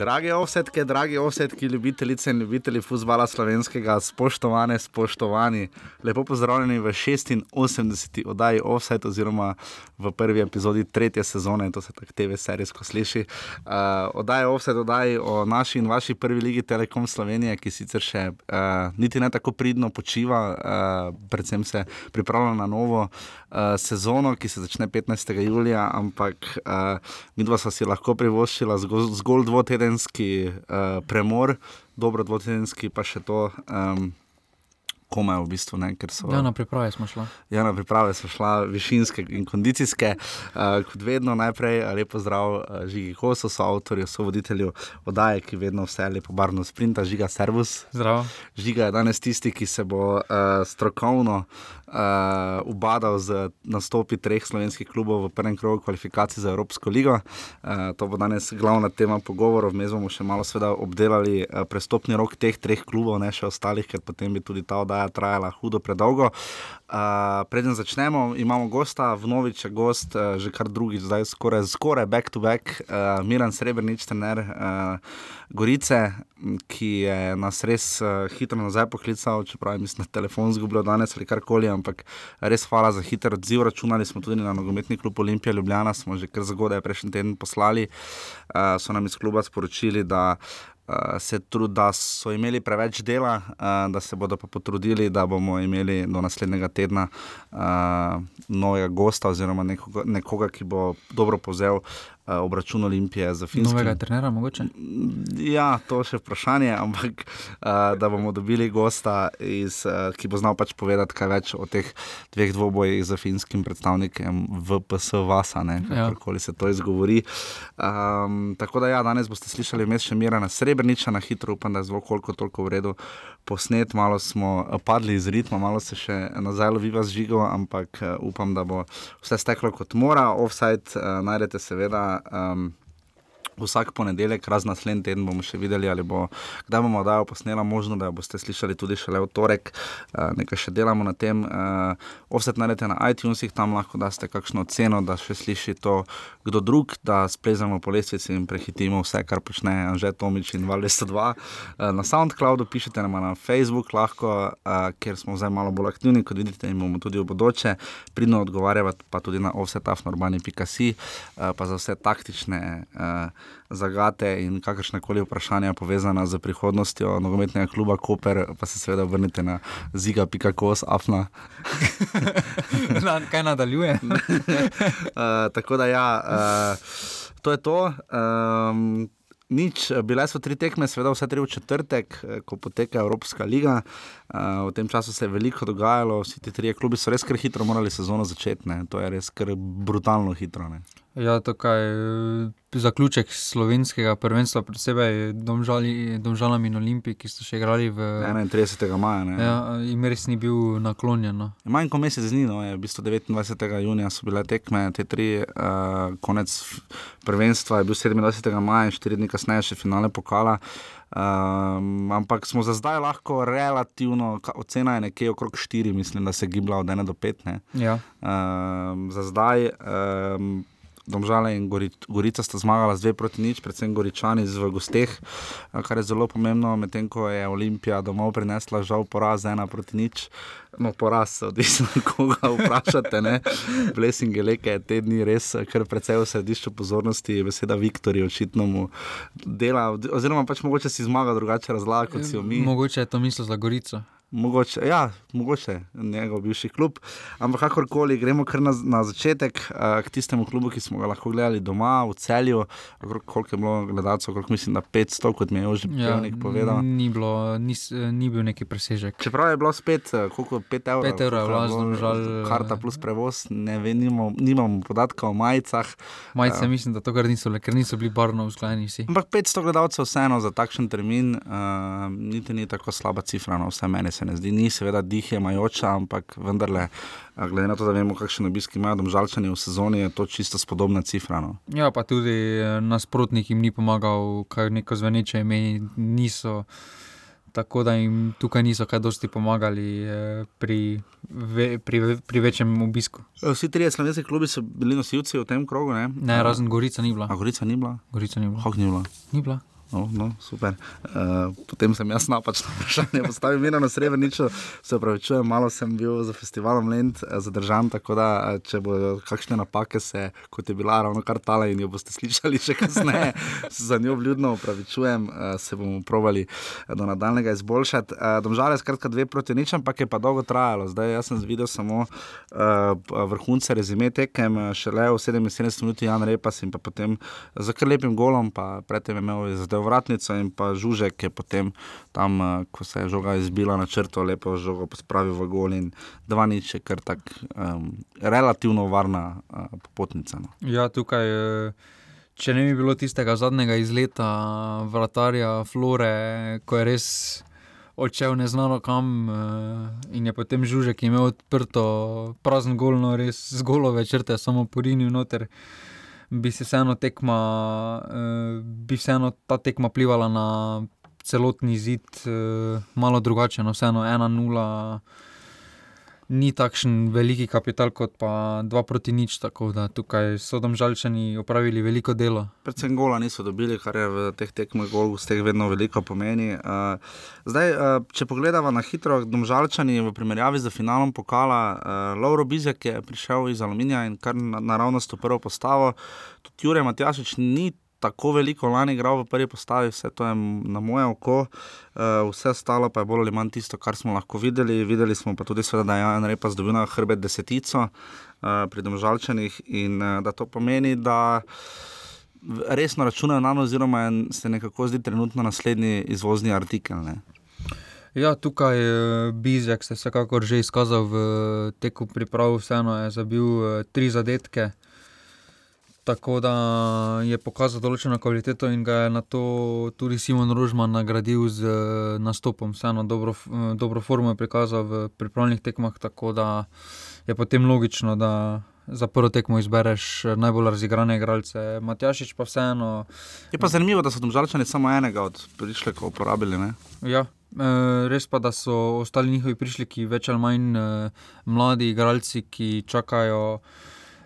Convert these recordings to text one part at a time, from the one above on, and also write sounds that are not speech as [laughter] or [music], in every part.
Drage offsetke, dragi offsetki, ljubitelice in ljubitelji futbola slovenskega, spoštovane, spoštovani, lepo pozdravljeni v 86. oddaji Offset, oziroma v prvi epizodi tretje sezone, to se tako TV serijsko sliši. Uh, oddaja Offset, oddaja o naši in vaši prvi ligi Telekom Slovenije, ki sicer še uh, niti ne tako pridno počiva, uh, predvsem se pripravlja na novo uh, sezono, ki se začne 15. julija, ampak uh, mi dva sva si lahko privoščila zgolj, zgolj dvotedenski uh, premor, dobro dvotedenski, pa še to. Um, Komaj v bistvu ne, ker so. Ja, na priprave smo šli. Ja, na priprave smo šli, višinske in kondicijske. Uh, kot vedno, najprej lepo zdrav, uh, Žigi Koso, so avtorji, so voditelji oddaje, ki vedno vse lepo barno sprinta, Žiga Servus. Zdravo. Žiga je danes tisti, ki se bo uh, strokovno uh, ubadal z nastopi treh slovenskih klubov v prvem krogu kvalifikacij za Evropsko ligo. Uh, to bo danes glavna tema pogovorov, mi bomo še malo obdelali uh, prestopni rok teh treh klubov, ne še ostalih, ker potem bi tudi ta oddaja trajala hudo predolgo. Uh, preden začnemo, imamo gosta, vnovič je gost, uh, že kar drugič, zdaj skoraj, skoraj back to back, uh, Miran Srebrenic, trener uh, Gorice, ki je nas res uh, hitro nazaj poklical, čeprav je mislim, telefon zgubil danes ali karkoli, ampak res hvala za hiter odziv. Računali smo tudi na nogometni klub Olimpija Ljubljana, smo že kar zgodaj prejšnji teden poslali, uh, so nam iz kluba sporočili, da se trud, da so imeli preveč dela, uh, da se bodo pa potrudili, da bomo imeli do naslednjega tedna uh, novega gosta oziroma nekoga, nekoga, ki bo dobro povzel uh, uh, obračun Olimpije za Finsko. Novega trenera, mogoče? Ja, to je še vprašanje, [laughs] ampak uh, da bomo dobili gosta, iz, uh, ki bo znal pač povedati kaj več o teh dveh dvobojih za finskim predstavnikom VPS Vasa, ja. se to izgovori. Um, tako da, ja, danes boste slišali vmes še Mira na Srebrniča, na hitro upam, da je zvok koliko toliko v redu posnet, malo smo padli iz ritma, malo se še nazaj loviva z žigo, ampak upam, da bo vse steklo kot mora. Offside uh, najdete seveda um, vsak ponedeljek, razen naslednji teden, bomo še videli, ali bo kdaj bomo oddajo posnela, možno da boste slišali tudi šele v torek, uh, nekaj še delamo na tem. Uh, offset naredite na iTunesih, tam lahko daste kakšno ceno, da še sliši to kdo drug, da splezamo po lestvici in prehitimo vse, kar počne Anže Tomič in Valde 102. Uh, na SoundCloudu pišete nam na Facebook, lahko, uh, ker smo zdaj malo bolj aktivni, kot vidite, in bomo tudi v bodoče. Pridno odgovarjati pa tudi na offsetafnorbani.com, uh, pa za vse taktične. Uh, zagate in kakršne koli vprašanja povezana z prihodnostjo nogometnega kluba Koper, pa se seveda vrnite na ziga.kos, afna. [laughs] na, kaj nadaljuje? uh, [laughs] tako da ja, uh, to je to. Um, Nič, bile so tri tekme, seveda vse tri v četrtek, ko poteka Evropska liga. V tem času se je veliko dogajalo, vsi ti trije klubi so res kar hitro morali sezono začeti. Ne. To je res kar brutalno hitro. Ne. Ja, tukaj je zaključek slovenskega prvenstva, posebej domžalam in olimpiji, ki so še igrali v 31. maja. Ja, in res ni bil naklonjen. No. Manj kot mesec dni, no, je, v bistvu 29. junija so bile tekme, te tri, uh, konec prvenstva je bil 27. maja in štiri dni kasneje še finale pokala. Um, ampak smo za zdaj lahko relativno, ocena je nekje okrog 4, mislim, da se je gibla od 1 do 5. Ja. Um, za zdaj. Um, Domžale in Gorica sta zmagala z 2 proti nič, predvsem Goričani v gosteh, kar je zelo pomembno, medtem ko je Olimpija domov prinesla žal poraz 1 proti nič. No, poraz, odvisno od [laughs] koga vprašate. Blessing je leke, te dni res, ker predvsej v središču pozornosti je beseda Viktorij, očitno mu dela, oziroma pač mogoče si zmaga drugače razlaga kot si jo mi. Mogoče je to mislo za Gorico. Mogoče, ja, mogoče njegov bivši klub. Ampak kakorkoli, gremo kar na, na začetek uh, k tistemu klubu, ki smo ga lahko gledali doma v celju. Koliko je bilo gledalcev, koliko mislim, da 500, kot mi je že ja, povedal. Ni, bilo, ni, ni bil neki presežek. Čeprav je bilo spet, eh, koliko 5 evrov. 5 evrov, vlažno, žal. Karta plus prevoz, ne vem, nimamo, nimamo podatka o majicah. Majice uh, mislim, da to kar niso, ker niso bili barno usklajeni vsi. Ampak 500 gledalcev vseeno za takšen termin, uh, niti ni tako slaba cifra, no vse meni se ne zdi, ni seveda dih je majoča, ampak vendarle, glede na to, da vemo, kakšne obiske imajo domžalčani v sezoni, je to čisto spodobna cifra. No. Ja, pa tudi nasprotnik jim ni pomagal, kaj neko zveneče ime niso. tako da jim tukaj niso kaj dosti pomagali eh, pri, ve, pri, pri večjem obisku. Vsi trije slovenski klubi so bili nosilci v tem krogu. Ne, Ne, razen Gorica ni bila. A Gorica ni bila, Gorica ni bila. Hok ni bila. Ni bila. No, no, super. Uh, potem sem jaz napačno [laughs] vprašanje postavil, Mirano Srebreničo, se upravičujem, malo sem bil za festivalom Lend eh, zadržan, tako da eh, če bodo kakšne napake, se, kot je bila ravno kar tala in jo boste slišali še kasneje, [laughs] se za njo vljudno upravičujem, uh, se bomo provali do nadaljnega izboljšati. Uh, Domžale skratka dve proti nič, ampak je pa dolgo trajalo. Zdaj jaz sem videl samo uh, vrhunce rezime tekem, šele v 77 minuti Jan Repas in pa potem za kar lepim golom, pa predtem je imel zadev vratnico in pa Žužek je potem tam, eh, ko se je žoga izbila na črto, lepo žogo pospravil v gol in dva nič je kar tak um, relativno varna uh, popotnica. No. Ja, tukaj, eh, če ne bi bilo tistega zadnjega izleta vratarja Flore, ko je res odšel neznano kam in je potem Žužek imel odprto prazen golno, res z golove črte, samo porinil noter. Bi se vseeno tekma, eh, bi vseeno ta tekma plivala na celotni zid, eh, malo drugače, no vseeno 1-0 ni takšen veliki kapital kot pa 2 proti nič, tako da tukaj so domžalčani opravili veliko delo. Predvsem gola niso dobili, kar je v teh tekmah gol, z teh vedno veliko pomeni. Uh, zdaj, uh, če pogledamo na hitro, domžalčani v primerjavi z finalom pokala, uh, Lauro Bizjak je prišel iz Aluminija in kar na- naravnost v prvo postavo. Tudi Jurek Matjašič ni tako veliko lani igral v prvi postavi, vse to je na moje oko, uh, vse ostalo pa je bolj ali manj tisto, kar smo lahko videli. Videli smo pa tudi, seveda, da je Jan Repa zdobil na hrbet desetico uh, pri domžalčanih in uh, da to pomeni, da resno računajo na nas, oziroma je- se nekako zdi trenutno naslednji izvozni artikel. Ne? Ja, tukaj je Bizjak se vsekakor že izkazal v teku priprav, vseeno je zabil tri zadetke. Tako da je pokazal določeno kvaliteto in ga je na to tudi Simon Rožman nagradil z eh, nastopom. Vseeno dobro, eh, dobro formo je prikazal v pripravljenih tekmah, tako da je potem logično, da za prvo tekmo izbereš eh, najbolj razigrane igralce. Matjašič pa vseeno Je pa zanimivo, da so domžalčani samo enega od prišlekov uporabili. Ne? Ja, res pa, da so ostali njihovi prišleki več ali manj mladi igralci, ki čakajo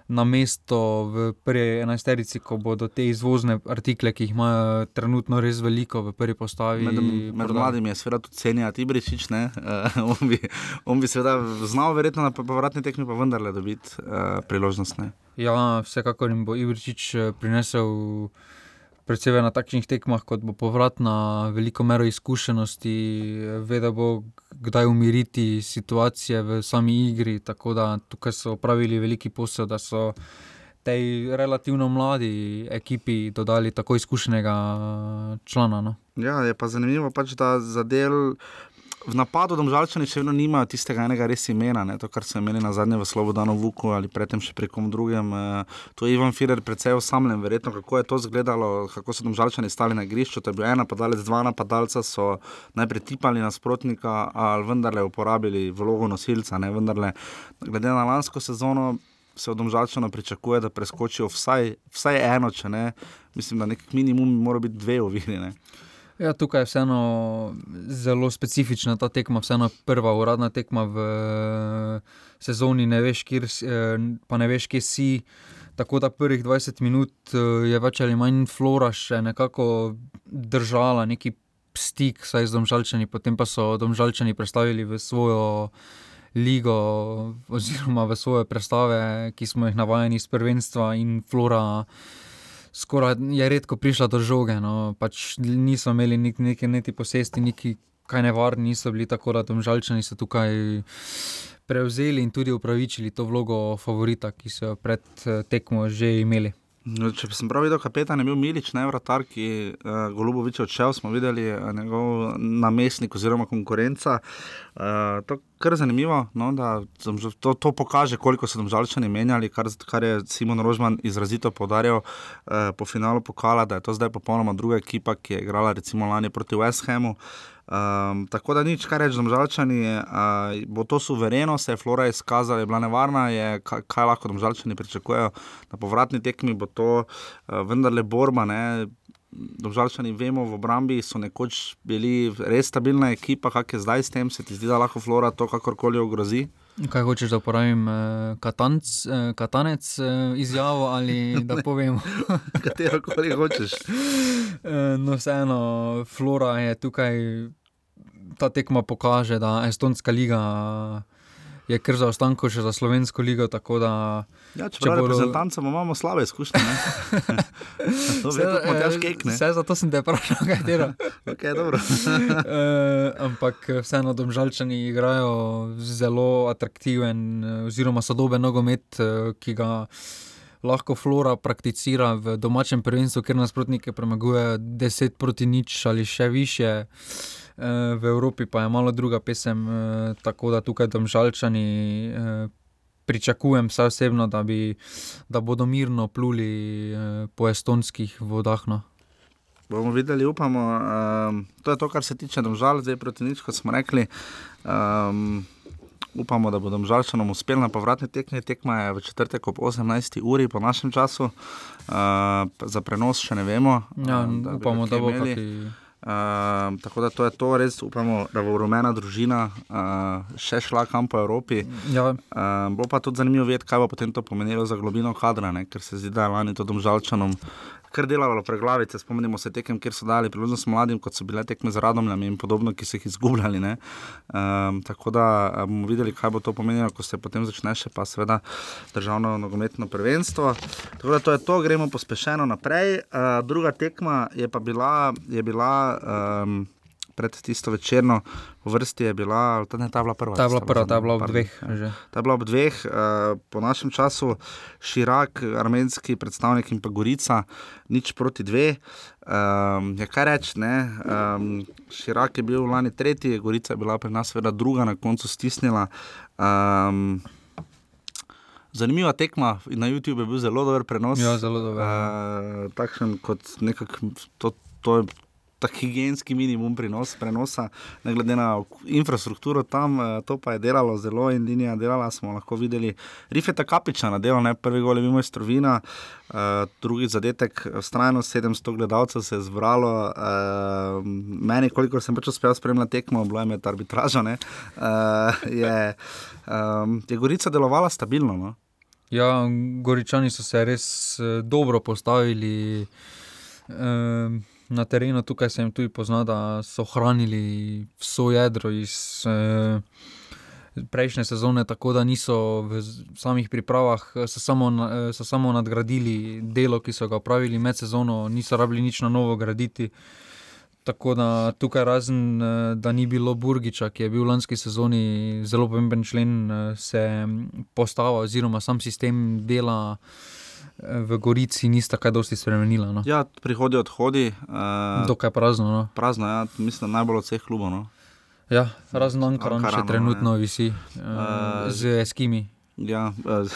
na mesto v prvi enajsterici, ko bodo te izvozne artikle, ki jih imajo trenutno res veliko v prvi postavi. Med, med mladimi je seveda tudi cenja Tibričič, uh, [laughs] on, bi, on bi seveda znal verjetno na povratni tekmi pa vendarle dobiti uh, priložnost. Ne? Ja, vsekakor jim bo Ibričič eh, prinesel. Predvsem na takšnih tekmah, kot bo povratna, veliko mero izkušenosti, ve, da bo kdaj umiriti situacije v sami igri. Tako da tukaj so opravili veliki posel, da so tej relativno mladi ekipi dodali tako izkušenega člana. No. Ja, je pa zanimivo, pač, da za del. V napadu domžalčani še vedno nimajo tistega enega res imena, ne? to, kar so imeli na zadnje v Slobodanu Vuku ali predtem še pri kom drugem. eh, To je Ivan Firer precej osamljen, verjetno kako je to izgledalo, kako so domžalčani stali na igrišču. To je bil en napadalec, dva napadalca so najprej tipali nasprotnika, ali vendarle uporabili vlogo nosilca. Ne? Vendarle, glede na lansko sezono se od domžalčana pričakuje, da preskočijo vsaj, vsaj eno, če ne. Mislim, da nek minimum mora biti dve oviri. ne. Ja, tukaj je vseeno zelo specifična ta tekma, vseeno prva uradna tekma v sezoni, ne veš, kjer, eh, pa ne veš, kje si. Tako da prvih 20 minut eh, je več ali manj flora še nekako držala neki stik, saj z domžalčani, potem pa so domžalčani predstavili v svojo ligo, oziroma v svoje predstave, ki smo jih navajeni iz prvenstva in flora skoraj je redko prišla do žoge. No. Pač niso imeli nik, neke niti posesti, niti kaj nevarni, niso bili tako, da domžalčani so tukaj prevzeli in tudi upravičili to vlogo favorita, ki so pred eh, tekmo že imeli. No, Če sem prav videl, kapetan je bil Milič, ne vratar, ki je uh, Golubovič odšel, smo videli uh, njegov namestnik oziroma konkurenca. Uh, to je kar zanimivo, no, da to, to pokaže, koliko so domžalčani menjali, kar, kar je Simon Rožman izrazito podaril uh, po finalu pokala, da je to zdaj popolnoma druga ekipa, ki je igrala recimo lani proti West Hamu. Um, tako da nič, kar rečem, domžalčani, uh, bo to suvereno, se je Flora izkazala, je bila nevarna, je, kaj, kaj lahko domžalčani pričakujejo na povratni tekmi, bo to uh, vendarle borba. Ne? Domžalčani vemo, v obrambi so nekoč bili res stabilna ekipa, kak je zdaj s tem, se ti zdi, da lahko Flora to kakorkoli ogrozi? Kaj hočeš, da uporabim eh, katanc, eh, katanec eh, izjavo ali [laughs] da povem? [laughs] Katero koli hočeš. [laughs] Eh, no, vseeno, Flora je tukaj, ta tekma pokaže, da Estonska liga je kar za ostanko še za Slovensko ligo. tako da, Ja, če Če bodo... reprezentancem imamo slabe izkušnje. [laughs] to je Matjaš Kek, ne? Vse zato sem te vprašal, katero. [laughs] Okay, dobro. [laughs] Eh, ampak vseeno domžalčani igrajo zelo atraktiven, eh, oziroma sodoben nogomet, eh, ki ga lahko Flora prakticira v domačem prvenstvu, ker nasprotnike premaguje 10 proti nič ali še više. Eh, V Evropi pa je malo druga pesem, eh, tako da tukaj domžalčani eh, pričakujem, vsaj osebno, da, bi, da bodo mirno pluli po estonskih vodah. No. Bomo videli, upamo. Um, to je to, kar se tiče domžal, zdaj proti nič, kot smo rekli. Um, upamo, da bodo žalčanom uspeli na povratni tekmi. Tekma je v četrtek ob 18. uri po našem času, uh, za prenos še ne vemo. Ja, uh, bi upamo, da bo imeli. kaki. Uh, tako da to je to, res upamo, da bo rumena družina uh, še šla kam po Evropi. Ja, Uh, bo pa tudi zanimivo videti, kaj bo potem to pomenilo za globino kadra, ne? ker se zdi, da je lani to domžalčanom kar delalo pre glavice. Spomnimo se tekem, kjer so dali priložnost mladim, kot so bile tekme z Radomljami in podobno, ki so jih izgubljali. Um, tako da eh, bomo videli, kaj bo to pomenilo, ko se potem začne še pa seveda državno nogometno prvenstvo. Tako da to je to, gremo pospešeno naprej. Uh, druga tekma je pa bila. Je bila um, Pred tisto večerno v vrsti je bila, ta ne, ta je bila prva. ta je bila prva, ta je bila ob dveh. Že. Ta je bila ob dveh, uh, po našem času, Širak, armenski predstavnik in pa Gorica, nič proti dve. Um, ja, kaj reči, ne? Um, Širak je bil lani tretji, Gorica je bila pri nas, seveda, druga, na koncu stisnila. Um, Zanimiva tekma, na YouTubu je bil zelo dober prenos. Ja, zelo dober, Uh, takšen kot nekak, to, to je tak higijenski minimum prenos, prenosa, ne glede na infrastrukturo tam, eh, to pa je delalo zelo in linija delala, smo lahko videli. Rifeta Kapiča na delo, ne prvi gol je bil moj strovina, uh, drugi zadetek, strajno 700 gledalcev se je zbralo, uh, meni, kolikor sem pač uspel spremljati tekmo, bilo je med arbitražo, ne, uh, je, um, je Gorica delovala stabilno. No? Ja, Goričani so se res eh, dobro postavili eh, na terenu, tukaj se jim tudi pozna, da so ohranili vso jedro iz eh, prejšnje sezone, tako da niso v samih pripravah, eh, so samo, eh, so samo nadgradili delo, ki so ga opravili med sezono, niso rabili nič na novo graditi. Tako da tukaj, razen eh, da ni bilo Burgiča, ki je bil v lanski sezoni zelo pomemben člen, se postava oziroma sam sistem dela v Gorici nista kaj dosti spremenila. No. Ja, prihodi, odhodi. Uh, Dokaj prazno. No. prazno, ja, mislim, najbolj od vseh klubov. No. Ja, razen Ankaran še Ankaranu, trenutno visi Eh, uh, z Eskimi. Ja, uh,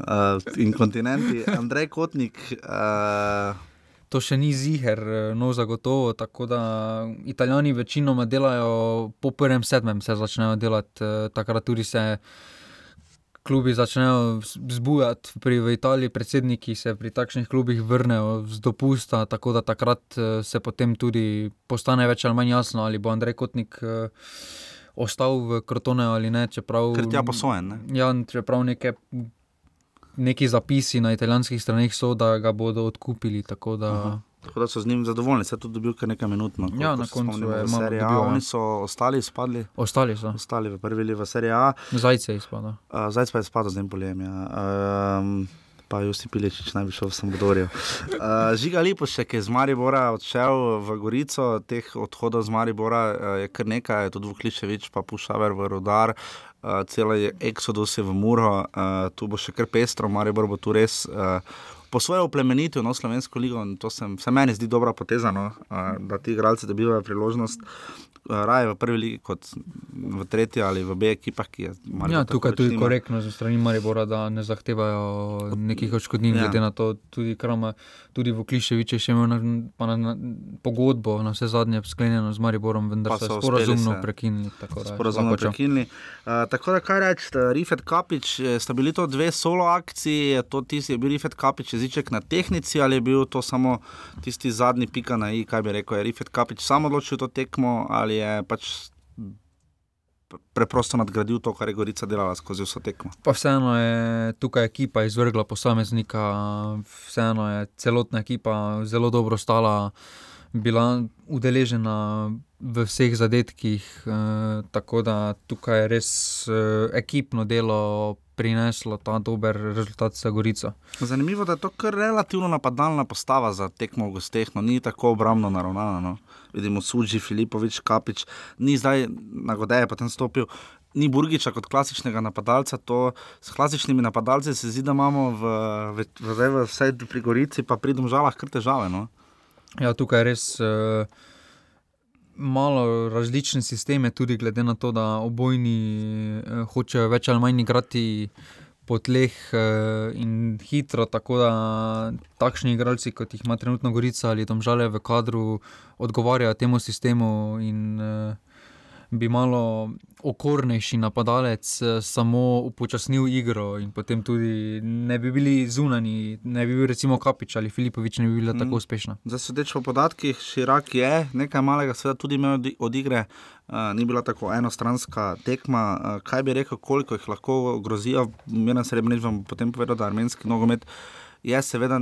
uh, in kontinenti, Andrej Kotnik. Uh, To še ni ziger, eh, no zagotovo. Tako da Italijani večinoma delajo po prvem sedmem, se začnejo delati, eh, takrat tudi se klubi začnejo zbujati. Pri, v Italiji predsedniki se pri takšnih klubih vrnejo z dopusta, tako da takrat eh, se potem tudi postane več ali manj jasno, ali bo Andrej Kotnik eh, ostal v Krotone ali ne. Čeprav, ker ti je posojen. Ne? Ja, čeprav neke, neki zapisi na italijanskih straneh so, da ga bodo odkupili. Tako da, Aha. Tako da so z njim zadovoljni, se je tudi dobil kar nekaj minut. No, Ja, na koncu je v malo Serie A. dobil, ja. Oni so ostali, spadli, ostali so, ostali v prvi v Serie A, zajce izpada. uh, zdaj pa je spadal z njim poljem. Ja. Um, Pa Justi Piličič naj bi šel v Sampdorijo. Uh, Žiga Lipošek je z Maribora odšel v Gorico, teh odhodov z Maribora uh, je kar nekaj, tudi Vukličevič, pa Pušaver v Rudar, uh, cel je Exodus je v Muro, uh, tu bo še kar pestro, Maribor bo tu res. Uh, Po svoje oplemenitev na no, slovensko ligo, in to sem, se meni zdi dobra poteza, no, da ti igralci dobivajo priložnost raje v prvi ligi kot v tretji ali v B ekipah, ki je Maribor Ja, tukaj tudi korektno za strani Maribora, da ne zahtevajo nekih odškodnin, Ja. glede na to, tudi Krama, tudi Vukliševič je še imel na, na, na, pogodbo, na vse zadnje sklenjeno z Mariborom, vendar Pa so so sporazumno se- prekinili. tako da Sporazumno prekinili. Uh, tako da, kaj reči, Rifet Kapič, sta bili to dve solo akciji, to tisti, je bil Rifet Kapič, je voziček na tehnici ali je bil to samo tisti zadnji pika na i, kaj bi rekel, je Rifet Kapič sam odločil to tekmo ali je pač preprosto nadgradil to, kar je Gorica delala skozi vso tekmo. Pa vseeno je tukaj ekipa izvrgla posameznika, vseeno je celotna ekipa zelo dobro stala, bila udeležena v vseh zadetkih, eh, tako da tukaj je res eh, ekipno delo prineslo ta dober rezultat za Gorico. Zanimivo je, da je to kar relativno napadalna postava za tekmo v gosteh, no ni tako obrambno naravnana. No. Vidimo, Suži, Filipovič, Kapič, ni zdaj na Godeje potem stopil. Ni Burgiča kot klasičnega napadalca, to s klasičnimi napadalci se zdi, da imamo v, v, v, v, vsej pri Gorici, pa pri Domžalah kar težave. No? Ja, tukaj je res uh, malo različne sisteme, tudi glede na to, da obojni uh, hočejo več ali manj igrati po tleh uh, in hitro. Tako da takšni igralci, kot jih ima trenutno Gorica ali Domžale v kadru, odgovarjajo temu sistemu. In, uh, bi malo okornejši napadalec eh, samo upočasnil igro in potem tudi ne bi bili zunani, ne bi bil recimo Kapič ali Filipovič, ne bi bila mm. tako uspešna. Za sodeč po podatkih, Širak je nekaj malega, seveda tudi imel od igre. Uh, ni bila tako enostranska tekma. Uh, kaj bi rekel, koliko jih lahko grozijo? Mirna Srebrenic vam potem povedal, da armenski nogomet uh, je seveda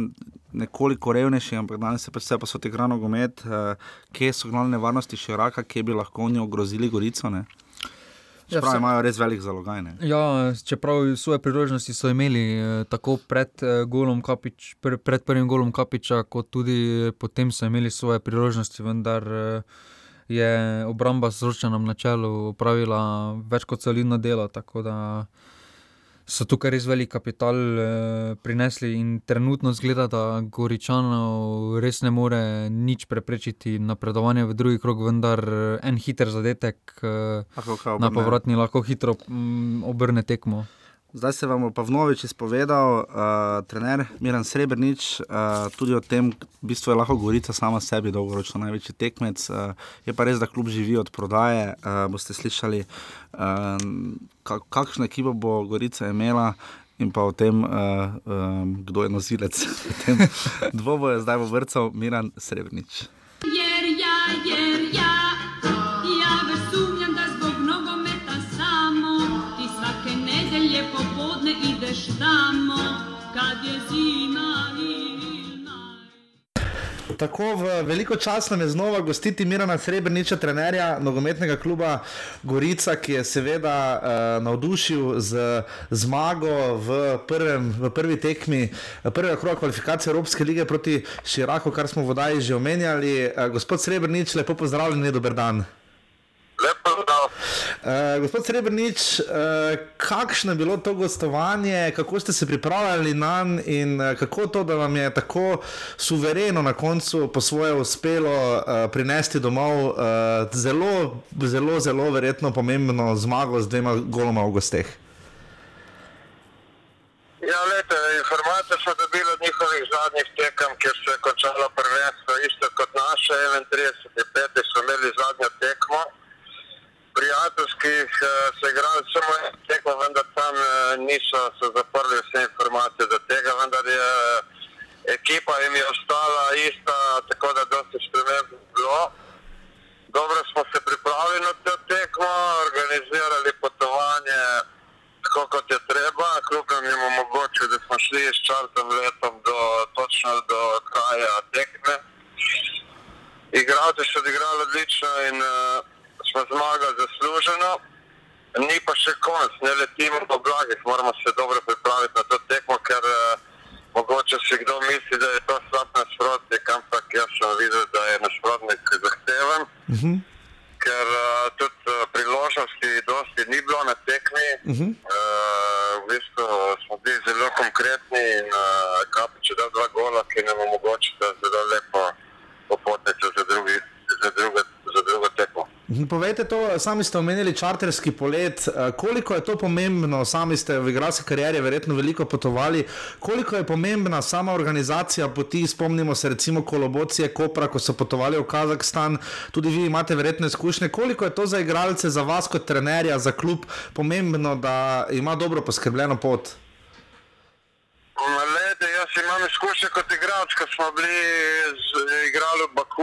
nekoliko revnejši, ampak danes se pa vse pa so te grano gomet, uh, kje so glavne varnosti še raka, kje bi lahko oni ogrozili Gorico. Ne? Ja, Pravi, imajo res velik zalogaj. Ja, čeprav svoje priložnosti so imeli eh, tako pred, eh, Kapič, pr pred prvim golom Kapiča, kot tudi potem so imeli svoje priložnosti, vendar eh, je obramba z ročenom na čelu upravila več kot solidno delo. Tako da eh, so tukaj res velik kapital eh, prinesli in trenutno zgleda, da Goričanov res ne more nič preprečiti napredovanja v drugi krog, vendar eh, en hiter zadetek eh, na povratni lahko hitro mm, obrne tekmo. Zdaj se vam pa vnovič izpovedal, uh, trener Miren Srebrenic, uh, tudi o tem, v bistvu je lahko Gorica sama sebi dolgoročno največji tekmec. Uh, je pa res, da klub živi od prodaje. Uh, boste slišali, uh, kakšno ekipo bo Gorica imela. In pa o tem, uh, um, kdo je nosilec. [laughs] Dvoboje zdaj v vrtu, Miren Srebrenic. Tako v veliko čas nam je znova gostiti Mirana Srebreniča, trenerja nogometnega kluba Gorica, ki je seveda uh, navdušil z zmago v, prvem, v prvi tekmi prvega kroga kvalifikacije Evropske lige proti Širaku, kar smo vodaj že omenjali. Uh, gospod Srebrenič, lepo pozdravljen, dober dan. Uh, gospod Srebrenic, uh, kakšno je bilo to gostovanje, kako ste se pripravljali na njega in uh, kako to, da vam je tako suvereno na koncu po svoje uspelo uh, prinesti domov uh, zelo, zelo, zelo verjetno pomembno zmago z dvema goloma v gosteh? Ja, lete, informacije smo dobili od njihovih zadnjih tekem, kjer se je končalo prvenstvo, isto kot naše, 31. so imeli zadnjo tekmo prijateljskih uh, se igrali samo tekmo, vendar tam uh, niso se zaprli vse informacije do tega, vendar je uh, ekipa jim je ostala ista, tako da dosti sprememb bilo. Dobro smo se pripravili na to tekmo, organizirali potovanje tako kot je treba, kljub nam je omogočil, da smo šli s čartom letom do, točno do kraja tekme. Igralci so odigrali odlično in uh, smo zmagali zasluženo, ni pa še konc, ne letimo po blagih, moramo se dobro pripraviti na to tekmo, ker uh, mogoče si kdo misli, da je to slab nasprotnik, ampak jaz sem videl, da je nasprotnik zahteven. Uh mhm. -huh. Ker uh, tudi uh, priložnosti, dosti ni bilo na tekmi, uh -huh. uh, v bistvu smo bili zelo konkretni in uh, kapiče da dva gola, ki nam omogočita zelo lepo popotnico za, drugi, Povejte to, sami ste omenili čarterski polet, eh, koliko je to pomembno, sami ste v igralski karieri verjetno veliko potovali, koliko je pomembna sama organizacija poti, spomnimo se recimo kolobocije Kopra, ko so potovali v Kazahstan, tudi vi imate verjetno izkušnje, koliko je to za igralce, za vas kot trenerja, za klub pomembno, da ima dobro poskrbljeno pot? Lede, jaz imam izkušnje kot igralec, ko smo bili z, igrali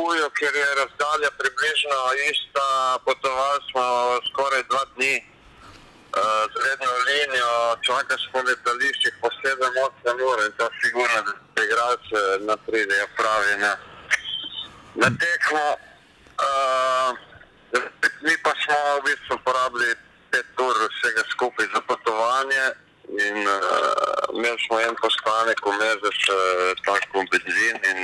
v Bakuju, kjer je razdalja približno ista, potovali smo skoraj dva dni uh, z redno linijo, čakaš po letališčih po 7-8 ur in to sigurno, da se igralce napridejo pravi na, na tekmo. Uh, mi pa smo v bistvu porabili 5 ur vsega skupaj za potovanje. In uh, imeli smo en postanek, vmes za tako benzin, in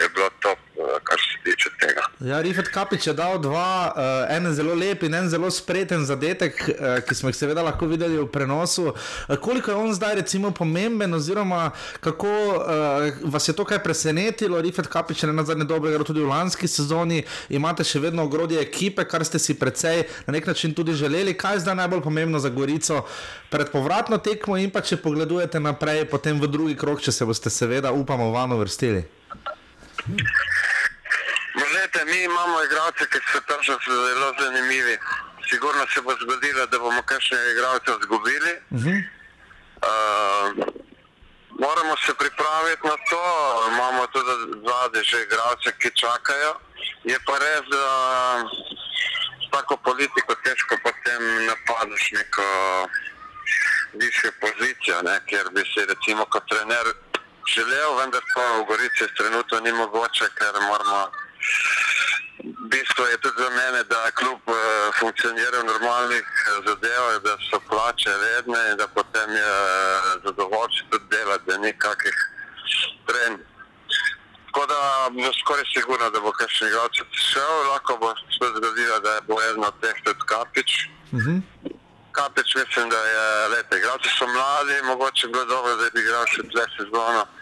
je bilo top, uh, kar se tiče tega. Ja, Rifet Kapič je dal dva, uh, en zelo lep in en zelo spreten zadetek, uh, ki smo jih seveda lahko videli v prenosu. Uh, koliko je on zdaj recimo pomemben, oziroma kako uh, vas je to kaj presenetilo? Rifet Kapič je na zadnje dobro igral tudi v lanski sezoni, imate še vedno ogrodje ekipe, kar ste si precej na nek način tudi želeli. Kaj je zdaj najbolj pomembno za Gorico pred povratno tekmo in pa če pogledujete naprej, potem v drugi krok, če se boste seveda, upamo, vano vrstili? Možete, mi imamo igralce, ki so tam še zelo zanimivi. Sigurno se bo zgodilo, da bomo kakšne igralce izgubili. Uh -huh. uh, moramo se pripraviti na to, imamo tudi zadnje že igralce, ki čakajo. Je pa res, da s tako politiko težko potem napadaš neko višjo pozicijo, ne, kjer bi se recimo kot trener želel, vendar pa v Gorici trenutno ni mogoče, ker moramo. Bistvo je tudi za mene, da kljub uh, funkcionira v normalnih zadevah, da so plače redne in da potem je uh, zadovoljstvo tudi delati, da ni kakih tren. Tako da bo skoraj sigurno, da bo kakšen igralec šel, lahko bo se zgodilo, da bo eno od teh tudi kapič. Uh -huh. Kapič mislim, da je lepo. Igralci so mladi, mogoče bi bilo dobro, da bi igral še dve sezone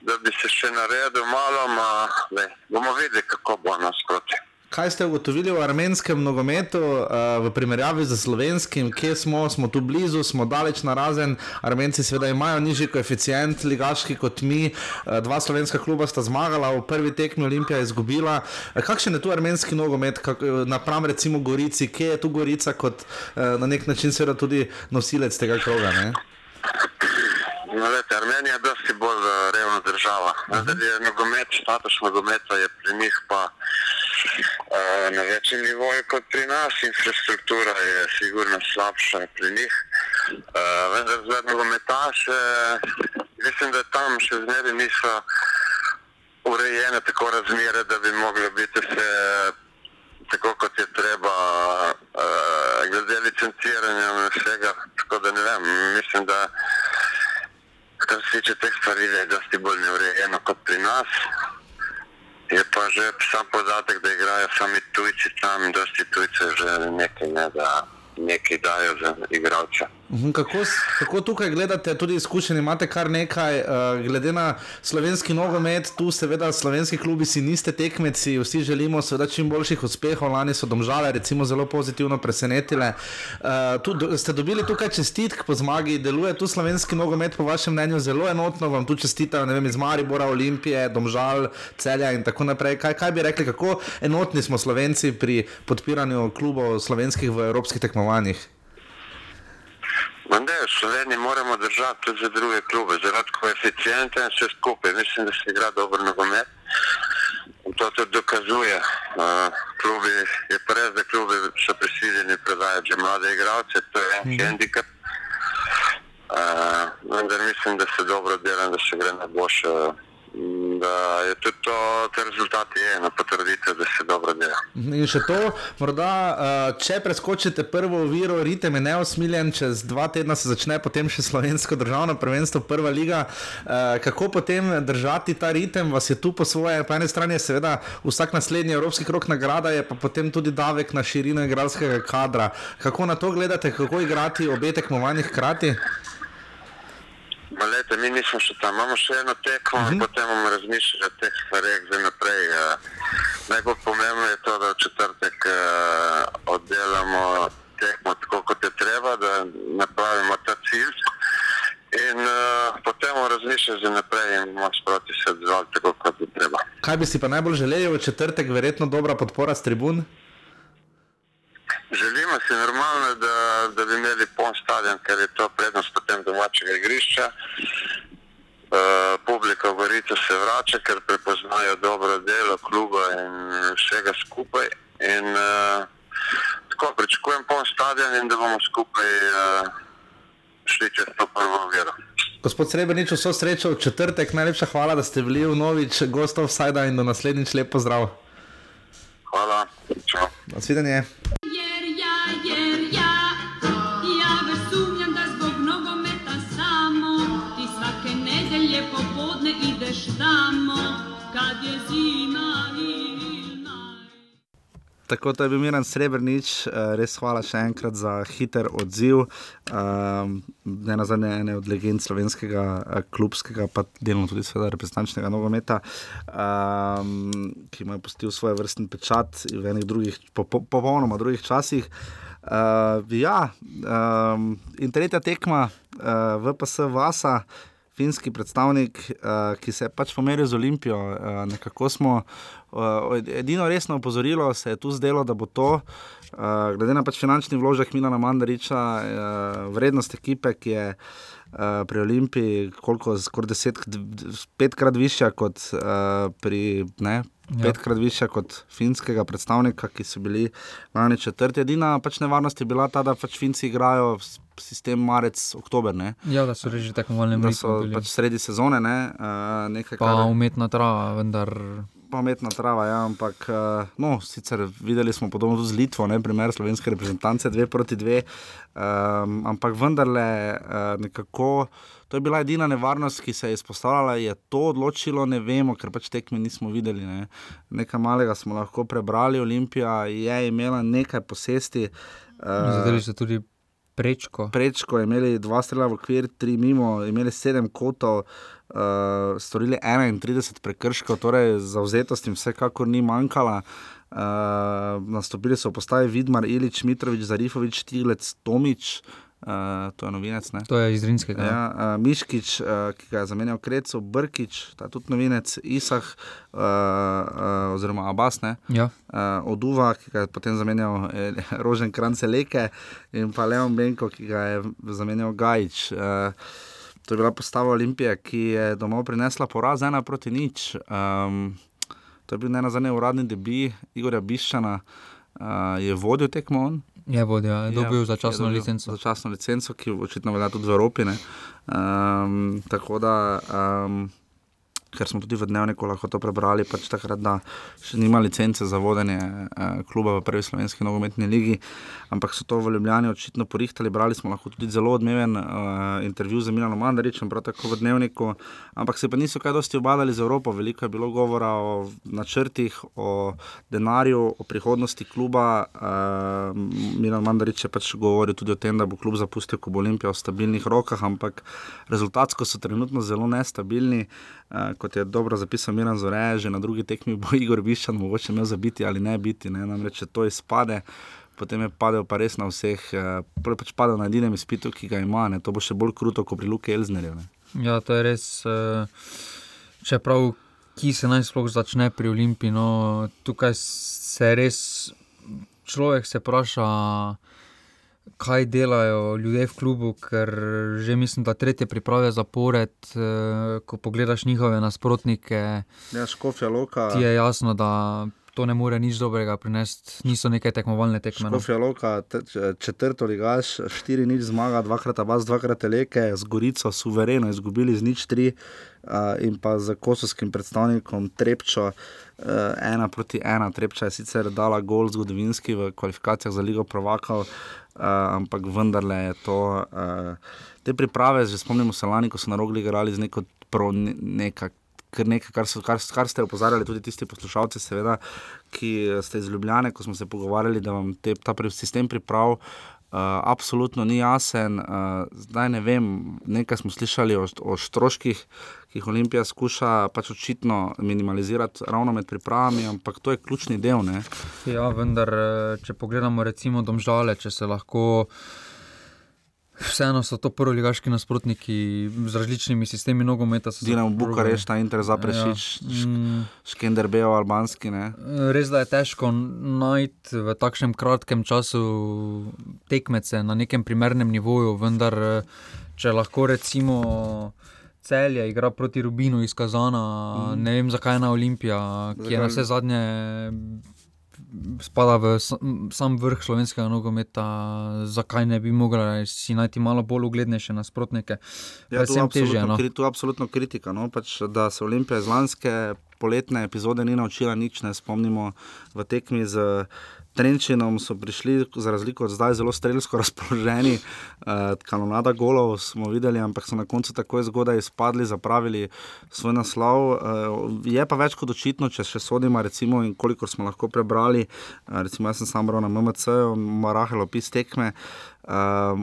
da bi se še naredil malo, ma, le, bomo videli, kako bo nasproti. Kaj ste ugotovili v armenskem nogometu uh, v primerjavi z slovenskim, kje smo, smo tu blizu, smo daleč na razen. Armenci seveda imajo nižji koeficient, ligaški kot mi. Uh, dva slovenska kluba sta zmagala, v prvi tekmi Olimpija je izgubila. Uh, kakšen je tu armenski nogomet, kak, napram recimo Gorici, kje je tu Gorica kot uh, na nek način seveda tudi nosilec tega kroga? Ne? No, lete, Armenija je dosti bolj uh, revna država. Zdaj je nogomet, status nogometa je pri njih pa uh, na večjem nivoju kot pri nas, infrastruktura je sigurno slabša pri njih. Uh, vendar zdaj nogometaše, mislim, da tam še zmeraj niso urejene tako razmere, da bi mogli biti vse tako, kot je treba, uh, glede licenciranja in vsega. Tako da ne vem, mislim, da kar se tiče teh stvari, je dosti bolj neurejeno kot pri nas. Je pa že sam podatek, da igrajo sami tujci tam, dosti tujcev že nekaj ne da nekaj dajo za igralce. Mhm, kako, kako tukaj gledate, tudi izkušeni imate kar nekaj, uh, glede na slovenski nogomet, tu seveda slovenski klubi si niste tekmeci, vsi želimo seveda čim boljših uspehov, lani so domžale recimo zelo pozitivno presenetile. Uh, tu, do, ste dobili tukaj čestitk po zmagi, deluje tu slovenski nogomet po vašem mnenju zelo enotno, vam tu čestitajo, ne vem, iz Maribora, Olimpije, domžal, celja in tako naprej. Kaj, kaj bi rekli, kako enotni smo slovenci pri podpiranju klubov slovenskih v evropskih tekmovanjih? Ne, v Sloveniji moramo držati tudi za druge klube, zaradi koeficienta in vse skupaj. Mislim, da se igra dobro nogomet. To tudi dokazuje. Uh, klubi, je pa res, da klubi so prisiljeni prodajati mlade igralce, to je en mm. handicap. Uh, vendar mislim, da se dobro dela in da se gre na boljše. Da je tudi to, te rezultati ena potrditev, da se dobro dela. In še to, morda, če preskočite prvo oviro, ritem je neosmiljen, čez dva tedna se začne potem še slovensko državno prvenstvo, prva liga. Kako potem držati ta ritem, vas je tu po svoje, po eni strani je seveda vsak naslednji evropski krok nagrada, je pa potem tudi davek na širino igralskega kadra. Kako na to gledate, kako igrati obe tekmovanji hkrati? Lete, mi nismo še tam, imamo še eno tekmo, uh -huh. potem bomo razmišljali o teh stvareh za naprej. Najbolj pomembno je to, da v četrtek uh, oddelamo tekmo tako, kot je treba, da napravimo ta cilj. In uh, potem bomo razmišljali za naprej in bomo sproti se odzvali tako, kot je treba. Kaj bi si pa najbolj želeli v četrtek, verjetno dobra podpora s tribun? Želimo si normalno, da, da bi imeli poln stadion, ker je to prednost potem domačega igrišča. Uh, rekel, Gorica se vrača, ker prepoznajo dobro delo kluba in vsega skupaj. In, uh, tako pričakujem poln stadion in da bomo skupaj uh, šli čez to prvo vero. Gospod Srebrenic, vso srečo v četrtek, najlepša hvala, da ste bili v novič gostov Sajda in do naslednjič lep pozdrav. Hvala. Čau. Nasvidenje. Tako da je bil Miran Srebrenic, eh, res hvala še enkrat za hiter odziv. Um, ne na zadnje ene od legend slovenskega eh, klubskega, pa delno tudi seveda reprezentančnega nogometa, um, ki ima pustil svoj vrstni pečat v enih drugih, po, po, popolnoma drugih časih. Uh, ja, um, in tretja tekma, uh, VPS Vasa. Finski predstavnik, uh, ki se je pač pomeril z Olimpijo. Uh, nekako smo, uh, edino resno opozorilo se je tu zdelo, da bo to, uh, glede na pač finančni vložek Milana Mandariča, uh, vrednost ekipe, ki je uh, pri Olimpiji, koliko skoraj deset, petkrat višja kot uh, pri. Ne, Ja. Petkrat više kot finskega predstavnika, ki so bili lani četrti. Edina pač nevarnost je bila ta, da pač Finci igrajo sistem marec-oktober, ne? Ja, da so reži tekmovalne da so mreže. pač sredi sezone, ne? uh, nekaj, Pa kar umetna trava, vendar pametna trava. Ja, ampak, uh, no, sicer videli smo podobno tudi z Litvo, ne, primer slovenske reprezentance, dve proti dve, um, ampak vendarle uh, nekako. To je bila edina nevarnost, ki se je izpostavljala. Je to odločilo, ne vemo, ker pač tekme nismo videli. Ne. Nekaj malega smo lahko prebrali. Olimpija je imela nekaj posesti. Uh, zadeli so tudi prečko. prečko, imeli dva strela v okvir, tri mimo, imeli sedem kotov, uh, storili 31 prekrškov, torej zauzetost jim vsekakor ni manjkala. Uh, nastopili so v postavi Vidmar, Ilič, Mitrovič, Zarifovič, Tiglec, Tomič, uh, to je novinec. Ne? To je iz Rinskega. Ja, uh, Miškič, uh, ki ga je zamenjal Krecu, Brkič, ta tudi novinec, Isah, uh, uh, oziroma Abbas, ne? Ja. uh, Oduva, ki ga je potem zamenjal eh, [laughs] Rožen Krance Leke in pa Leon Benko, ki ga je zamenjal Gajč. Uh, to je bila postava Olimpije, ki je domov prinesla poraz ena proti nič. Um, to je bil ne na zadnje uradni debi Igorja Biščana, uh, je vodil tekmo on. Je vodja, je dobil Ja, začasno je dobil licenco. Začasno licenco, ki očitno velja tudi v Evropi. Um, tako da, um, ker smo tudi v dnevniku lahko to prebrali, pač takrat, da še nima licence za vodenje uh, kluba v prvi slovenski nogometni ligi, ampak so to v Ljubljani očitno porihtali. Brali smo lahko tudi zelo odmeven uh, intervju z Milanom Mandaričem, prav tako v dnevniku, ampak se pa niso kaj dosti obadali z Evropo. Veliko je bilo govora o načrtih, o denarju, o prihodnosti kluba. Uh, Milan Mandarič je pač govoril tudi o tem, da bo klub zapustil, ko bo Olimpija v stabilnih rokah, ampak rezultatsko so trenutno zelo nestabilni. Uh, kot je dobro zapisal Miran Zore, že na drugi tekmi bo [laughs] Igor Biščan mogoče imel zabiti ali ne biti. Ne? Namreč, če to izpade, potem je padel pa res na vseh, uh, pač padel na edinem izpitu, ki ga ima. Ne? To bo še bolj kruto, kot pri Luki Elznerju. Ne? Ja, to je res. eh, Čeprav, ki se naj sploh začne pri Olimpiji, no, tukaj se res človek se vpraša, kaj delajo ljudje v klubu, ker že mislim, da tretje priprave zapored, eh, ko pogledaš njihove nasprotnike, Ja, Škofja Loka. ti je jasno, da to ne more nič dobrega prinesti, niso neke tekmovalne tekme. No. Škofja Loka, te- č- četrto ligaš, štiri nič zmaga, dvakrat vas, dvakrat leke, z Gorico suvereno izgubili z nič tri uh, in pa z kosovskim predstavnikom Trepčo. Uh, ena proti ena, Trepča je sicer dala gol zgodovinski v kvalifikacijah za Ligo Provakov, uh, ampak vendarle je to. Uh, te priprave, že spomnimo se lani, ko so na rogli igrali z neko pro, ne, neka, kar nekaj, kar, so, kar, kar ste opozarjali tudi tisti poslušalci, seveda, ki ste iz Ljubljane, ko smo se pogovarjali, da vam te, ta sistem priprav. Uh, absolutno ni jasen, uh, zdaj ne vem. Nekaj smo slišali o, o stroških, ki jih Olimpija skuša pač očitno minimalizirati ravno med pripravami, ampak to je ključni del. Ne? Ja, vendar, eh, če pogledamo recimo domžale, če se lahko. Vseeno so to prvoligaški nasprotniki z različnimi sistemi nogometa. Dinamo probali- Bukarešta, Inter Zaprešič, Ja. ja. Mm, Škenderbejo, albanski. Ne? Res da je težko najti v takšnem kratkem času tekmece na nekem primernem nivoju, vendar če lahko recimo celje, igra proti Rubinu iz Kazana, mm. ne vem zakaj je na Olimpija, ki je na vse zadnje. Spada v sam vrh slovenskega nogometa, zakaj ne bi mogla si najti malo bolj uglednejše nasprotnike? Ja, to, je težje, no? kri, to je absolutno kritika. No? Pač, da se Olimpija iz lanske poletne epizode ni naučila nič, ne spomnimo v tekmi z. Trenčinom so prišli, za razliko od zdaj, zelo strelsko [laughs] razpoloženi, uh, kanonada golov smo videli, ampak so na koncu tako zgodaj izpadli, zapravili svoj naslov. Uh, je pa več kot očitno, če še sodimo, recimo, in koliko smo lahko prebrali. Uh, recimo, jaz sem sam bral na MMC, Marahel opis tekme.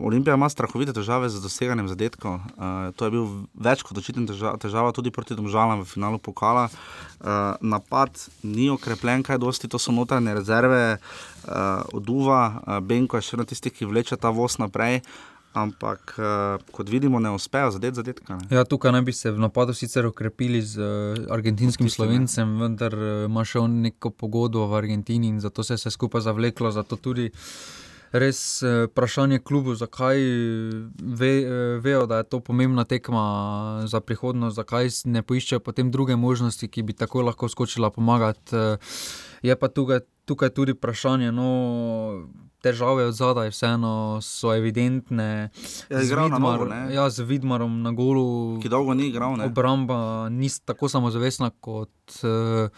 Olimpija ima strahovite težave z doseganjem zadetkov. Uh, to je bil več kot očitna težava, težava tudi proti Domžalam v finalu pokala. Uh, napad ni okrepljen, kaj dosti, to so notranje rezerve, uh, oduva, uh, Benko je še na tistih, ki vleče ta voz naprej. Ampak, uh, kot vidimo, ne uspejo zadeti zadetka. Ne? Ja, tukaj naj bi se v napadu sicer okrepili z uh, argentinskim slovencem, vendar uh, ima še on neko pogodbo v Argentini in zato se je vse skupaj zavleklo. Zato tudi res eh, vprašanje klubu, zakaj ve, eh, vejo, da je to pomembna tekma za prihodnost, zakaj ne poiščejo potem druge možnosti, ki bi tako lahko skočila pomagati. Eh, je pa tukaj, tukaj tudi vprašanje. No, Težave od zadaj, vseeno so evidentne. Ja, z, Vidmar, novo, ja, z Vidmarom na golu, ki dolgo ni igral. Obramba ni tako samozavestna kot. Uh,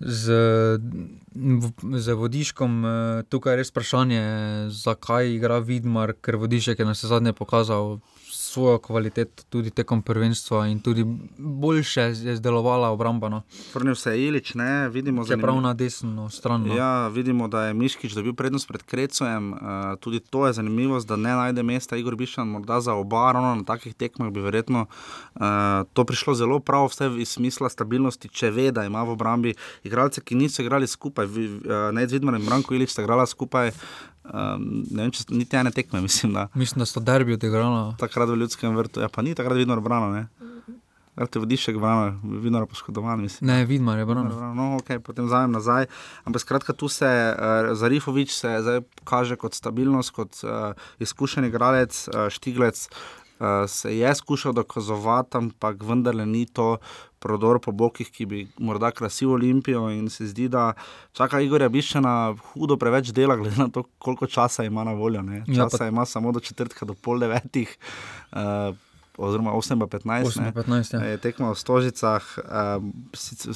z, z vodiškom. Eh, tukaj je res vprašanje, zakaj igra Vidmar, ker vodišek je na vse zadnje pokazal svojo kvaliteto tudi tekom prvenstva in tudi boljše je zdelovala obramba. No. Vrnil se je Ilič, ne vidimo zdaj. Prav na desno stran. No. Ja, vidimo, da je Miškič dobil prednost pred Krecojem. Uh, tudi to je zanimivo, da ne najde mesta Igor Bišan, morda za oba, ravno na takih tekmah bi verjetno uh, to prišlo zelo prav, vse iz smisla stabilnosti, če ve, da ima v obrambi igralce, ki niso igrali skupaj. Uh, ne, Zvidmar in Branko Ilič sta igrala skupaj. Um, ne vem, če ste niti ene tekme, [laughs] mislim. Da, mislim, da so derbi odigrali. Takrat v ljudskem vrtu, ja, pa ni takrat vidno obrano. Te vodiš, da je vidno poškodovan? Mislim. Ne, vidno je bilo. No, okay, potem zajem nazaj. Ampak skratka, tu se uh, Zarifovič se zdaj kaže kot stabilnost, kot uh, izkušen igralec, uh, štiglec. Uh, se je skušal dokazovati, ampak vendarle ni to prodor po bokih, ki bi morda krasil Olimpijo. In se zdi, da čaka Igorja Biščana hudo preveč dela, glede na to, koliko časa ima na voljo. Ne? Ja, časa ja, pa... ima samo do četrtka, do pol devetih. Uh, Oziroma, 8-15, ja. je tekmo v Stožicah. Um,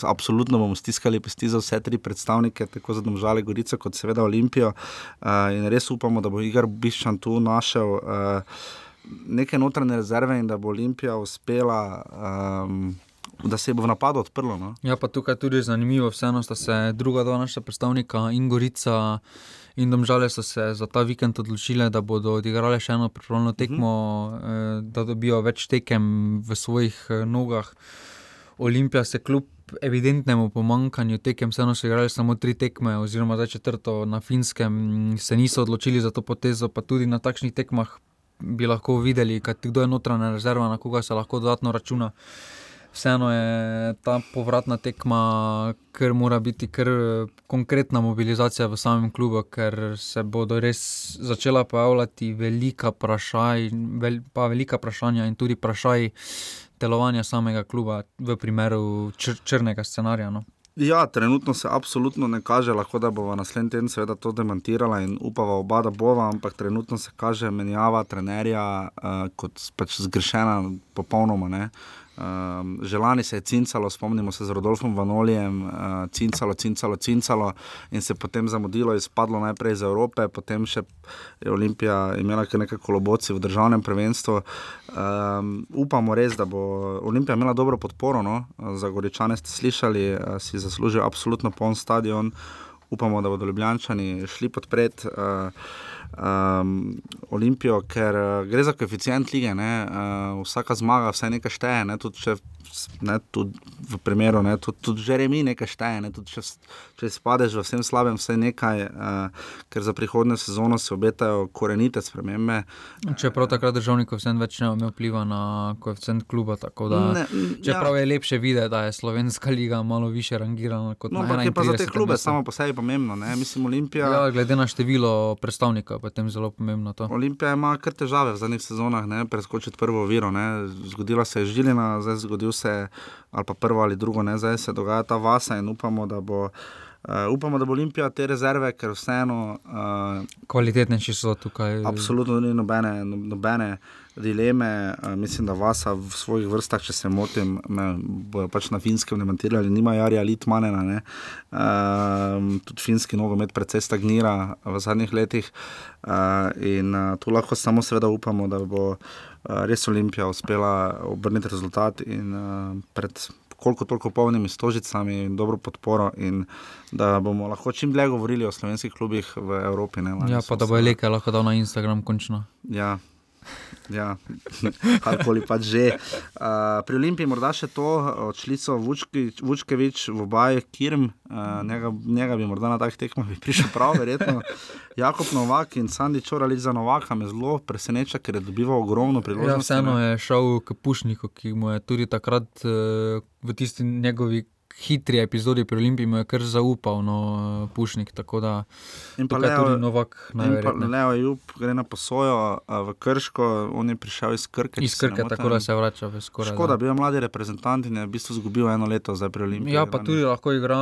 absolutno bomo stiskali pesti za vse tri predstavnike, tako za Domžale, Gorico, kot seveda Olimpijo. Uh, in res upamo, da bo Igor Biščan tu našel uh, neke notranje rezerve in da bo Olimpija uspela. Um, da se bo v napadu odprlo. No? Ja, pa tukaj tudi zanimivo, vseeno sta se druga dva naša predstavnika in Gorica. In domžale so se za ta vikend odločile, da bodo odigrali še eno pripravljeno tekmo, uh mhm. -huh. da dobijo več tekem v svojih eh, nogah. Olimpija se kljub evidentnemu pomankanju tekem, vseeno so igrali samo tri tekme, oziroma za četrto na finskem, se niso odločili za to potezo, pa tudi na takšnih tekmah bi lahko videli, kdo je notranja rezerva, na koga se lahko dodatno računa. Uh, vseeno je ta povratna tekma, ker mora biti kar konkretna mobilizacija v samem klubu, ker se bodo res začela pojavljati velika, vprašaj, vel, velika vprašanja in tudi vprašaj delovanja samega kluba v primeru čr črnega scenarija. No. Ja, trenutno se absolutno ne kaže, lahko da bo naslednji teden seveda to demantirala in upava oba, da bova, ampak trenutno se kaže menjava trenerja uh, kot pač zgrešena popolnoma. Ne? Um, Želani se je cincalo, spomnimo se z Rodolfom Vanolijem, uh, cincalo, cincalo, cincalo in se potem zamudilo, izpadlo najprej iz Evrope, potem še je Olimpija imela nekaj koloboci v državnem prvenstvu. Um, upamo res, da bo Olimpija imela dobro podporo, no? za Goričane ste slišali, uh, si zaslužijo absolutno poln stadion. Upamo, da bodo Ljubljani šli podpreti. Uh, um, Olimpijo, ker uh, gre za koeficient lige. Uh, vsaka zmaga, vse nekaj šteje. Ne? Tudi, če, ne, tudi v primeru, ne? tudi, tudi že remi nekaj šteje. Ne? Če, če spadeš v vsem slabem, vse nekaj, uh, ker za prihodnjo sezono se obetajo korenite spremembe. Čeprav takrat državnik vsem več ne vpliva na koeficient kluba. Da, ne, čeprav ja. je lepše videti, da je slovenska liga malo više rangirana kot no, na primer. Pa za te klube, samo po sebi pomembno. Mislim, Olimpija. Ja, glede na število predstavnikov potem zelo pomembno. To. Olimpija ima kar težave v zadnjih sezonah, ne, preskočiti prvo viro. Ne. Zgodila se je Žilina, zdaj zgodil se je, ali pa prvo ali drugo, ne, zdaj se dogaja ta vasa in upamo, da bo. Uh, upamo, da bo Olimpija te rezerve, ker vseeno. Uh, Kvalitetnejši so tukaj. Absolutno ni nobene, no, nobene dileme. Uh, mislim, da vas v svojih vrstah, če se motim, me bojo pač na finskem demantirali, nima Jarija Litmanena. Uh, tudi finski nogomet precej stagnira v zadnjih letih. Uh, in uh, tu lahko samo seveda upamo, da bo. Res Olimpija uspela obrniti rezultat in uh, pred koliko toliko polnimi stožicami in dobro podporo, in da bomo lahko čim dlje govorili o slovenskih klubih v Evropi. Ne, ja, pa da bo Eleke lahko dal na Instagram končno. Ja. Ja, [laughs] karkoli pač že. Uh, pri Olimpiji morda še to, odšli so Vučkevič v obaj, Kirm, uh, njega, njega bi morda na takih tekmah prišel prav, verjetno. Jakob Novak in Sandy Čoralič za Novaka me zelo preseneča, ker je dobival ogromno priložnosti. Ja, vseeno je šel k Pušniku, ki mu je tudi takrat uh, v tisti njegovi hitri epizodi pri Olimpiji mu je kar zaupal, no, Pušnik. Tako da in pa Leo, tudi Novak. Leo Jup gre na posojo v Krško, on je prišel iz Krke. Iz Krke, tako da se vrača skoraj. Škoda, bil je mladi reprezentant in je v bistvu izgubil eno leto zdaj pri Olimpiji. Ja, pa tudi lahko igra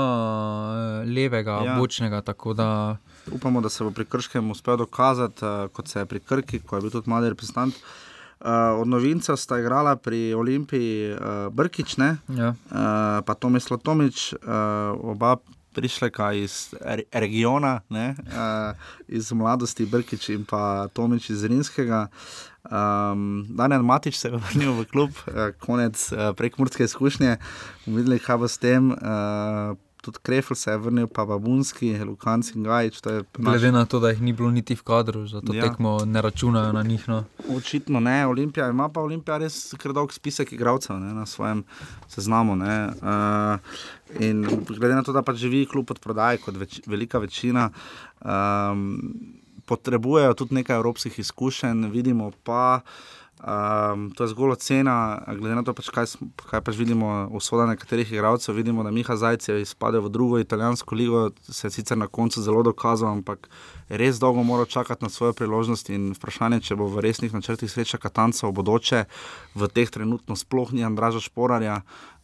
levega, ja. bočnega. Da... Upamo, da se bo pri Krškem uspel dokazati, kot se je pri Krki, ko je bil tudi mladi reprezentant. Uh, od novincev sta igrala pri Olimpiji uh, Brkič, ja. uh, pa Tomis Lotomič, uh, oba prišleka iz re regiona, ne, uh, iz mladosti Brkič in pa Tomič iz Rinskega. Um, Daniel Matič se je vrnil v klub, uh, konec uh, prekmurske izkušnje, videli, kaj bo s tem. Uh, tudi Krefl se je vrnil, pa Babunski, Lukanci in Gajč. Glede na to, da jih ni bilo niti v kadru, zato ja. tekmo ne računajo na njih. No. Očitno ne, Olimpija ima pa Olimpija res kar dolg spisek igralcev na svojem seznamu. Uh, in glede na to, da pač živi klub od prodaje, kot več, velika večina. Um, Potrebujejo tudi nekaj evropskih izkušenj, vidimo pa, uh, Um, to je zgolj ocena, glede na to, pač kaj, kaj pač vidimo v sodah nekaterih igralcev. Vidimo, da Miha Zajec je izpadel v drugo italijansko ligo, se je sicer na koncu zelo dokazal, ampak res dolgo mora čakati na svojo priložnost. In vprašanje, če bo v resnih načrtih sreča Katanca v bodoče, v teh trenutno sploh ni Andraža Šporarja, uh,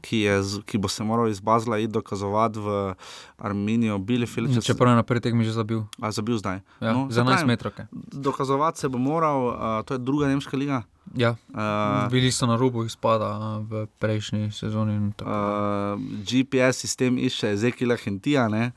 ki, je, ki bo se moral iz Bazla iti dokazovati v Armenijo, Bielefeld. Če pa je na prvi tekmi že zabil. A zabil zdaj. Ja, no, za 11 metrov. Dokazovati se bo moral, uh, to je druga nemška liga. Ja. Uh, Bili so na robu izpada v prejšnji sezoni. Uh, GPS sistem išče Zekila Hentija. Uh,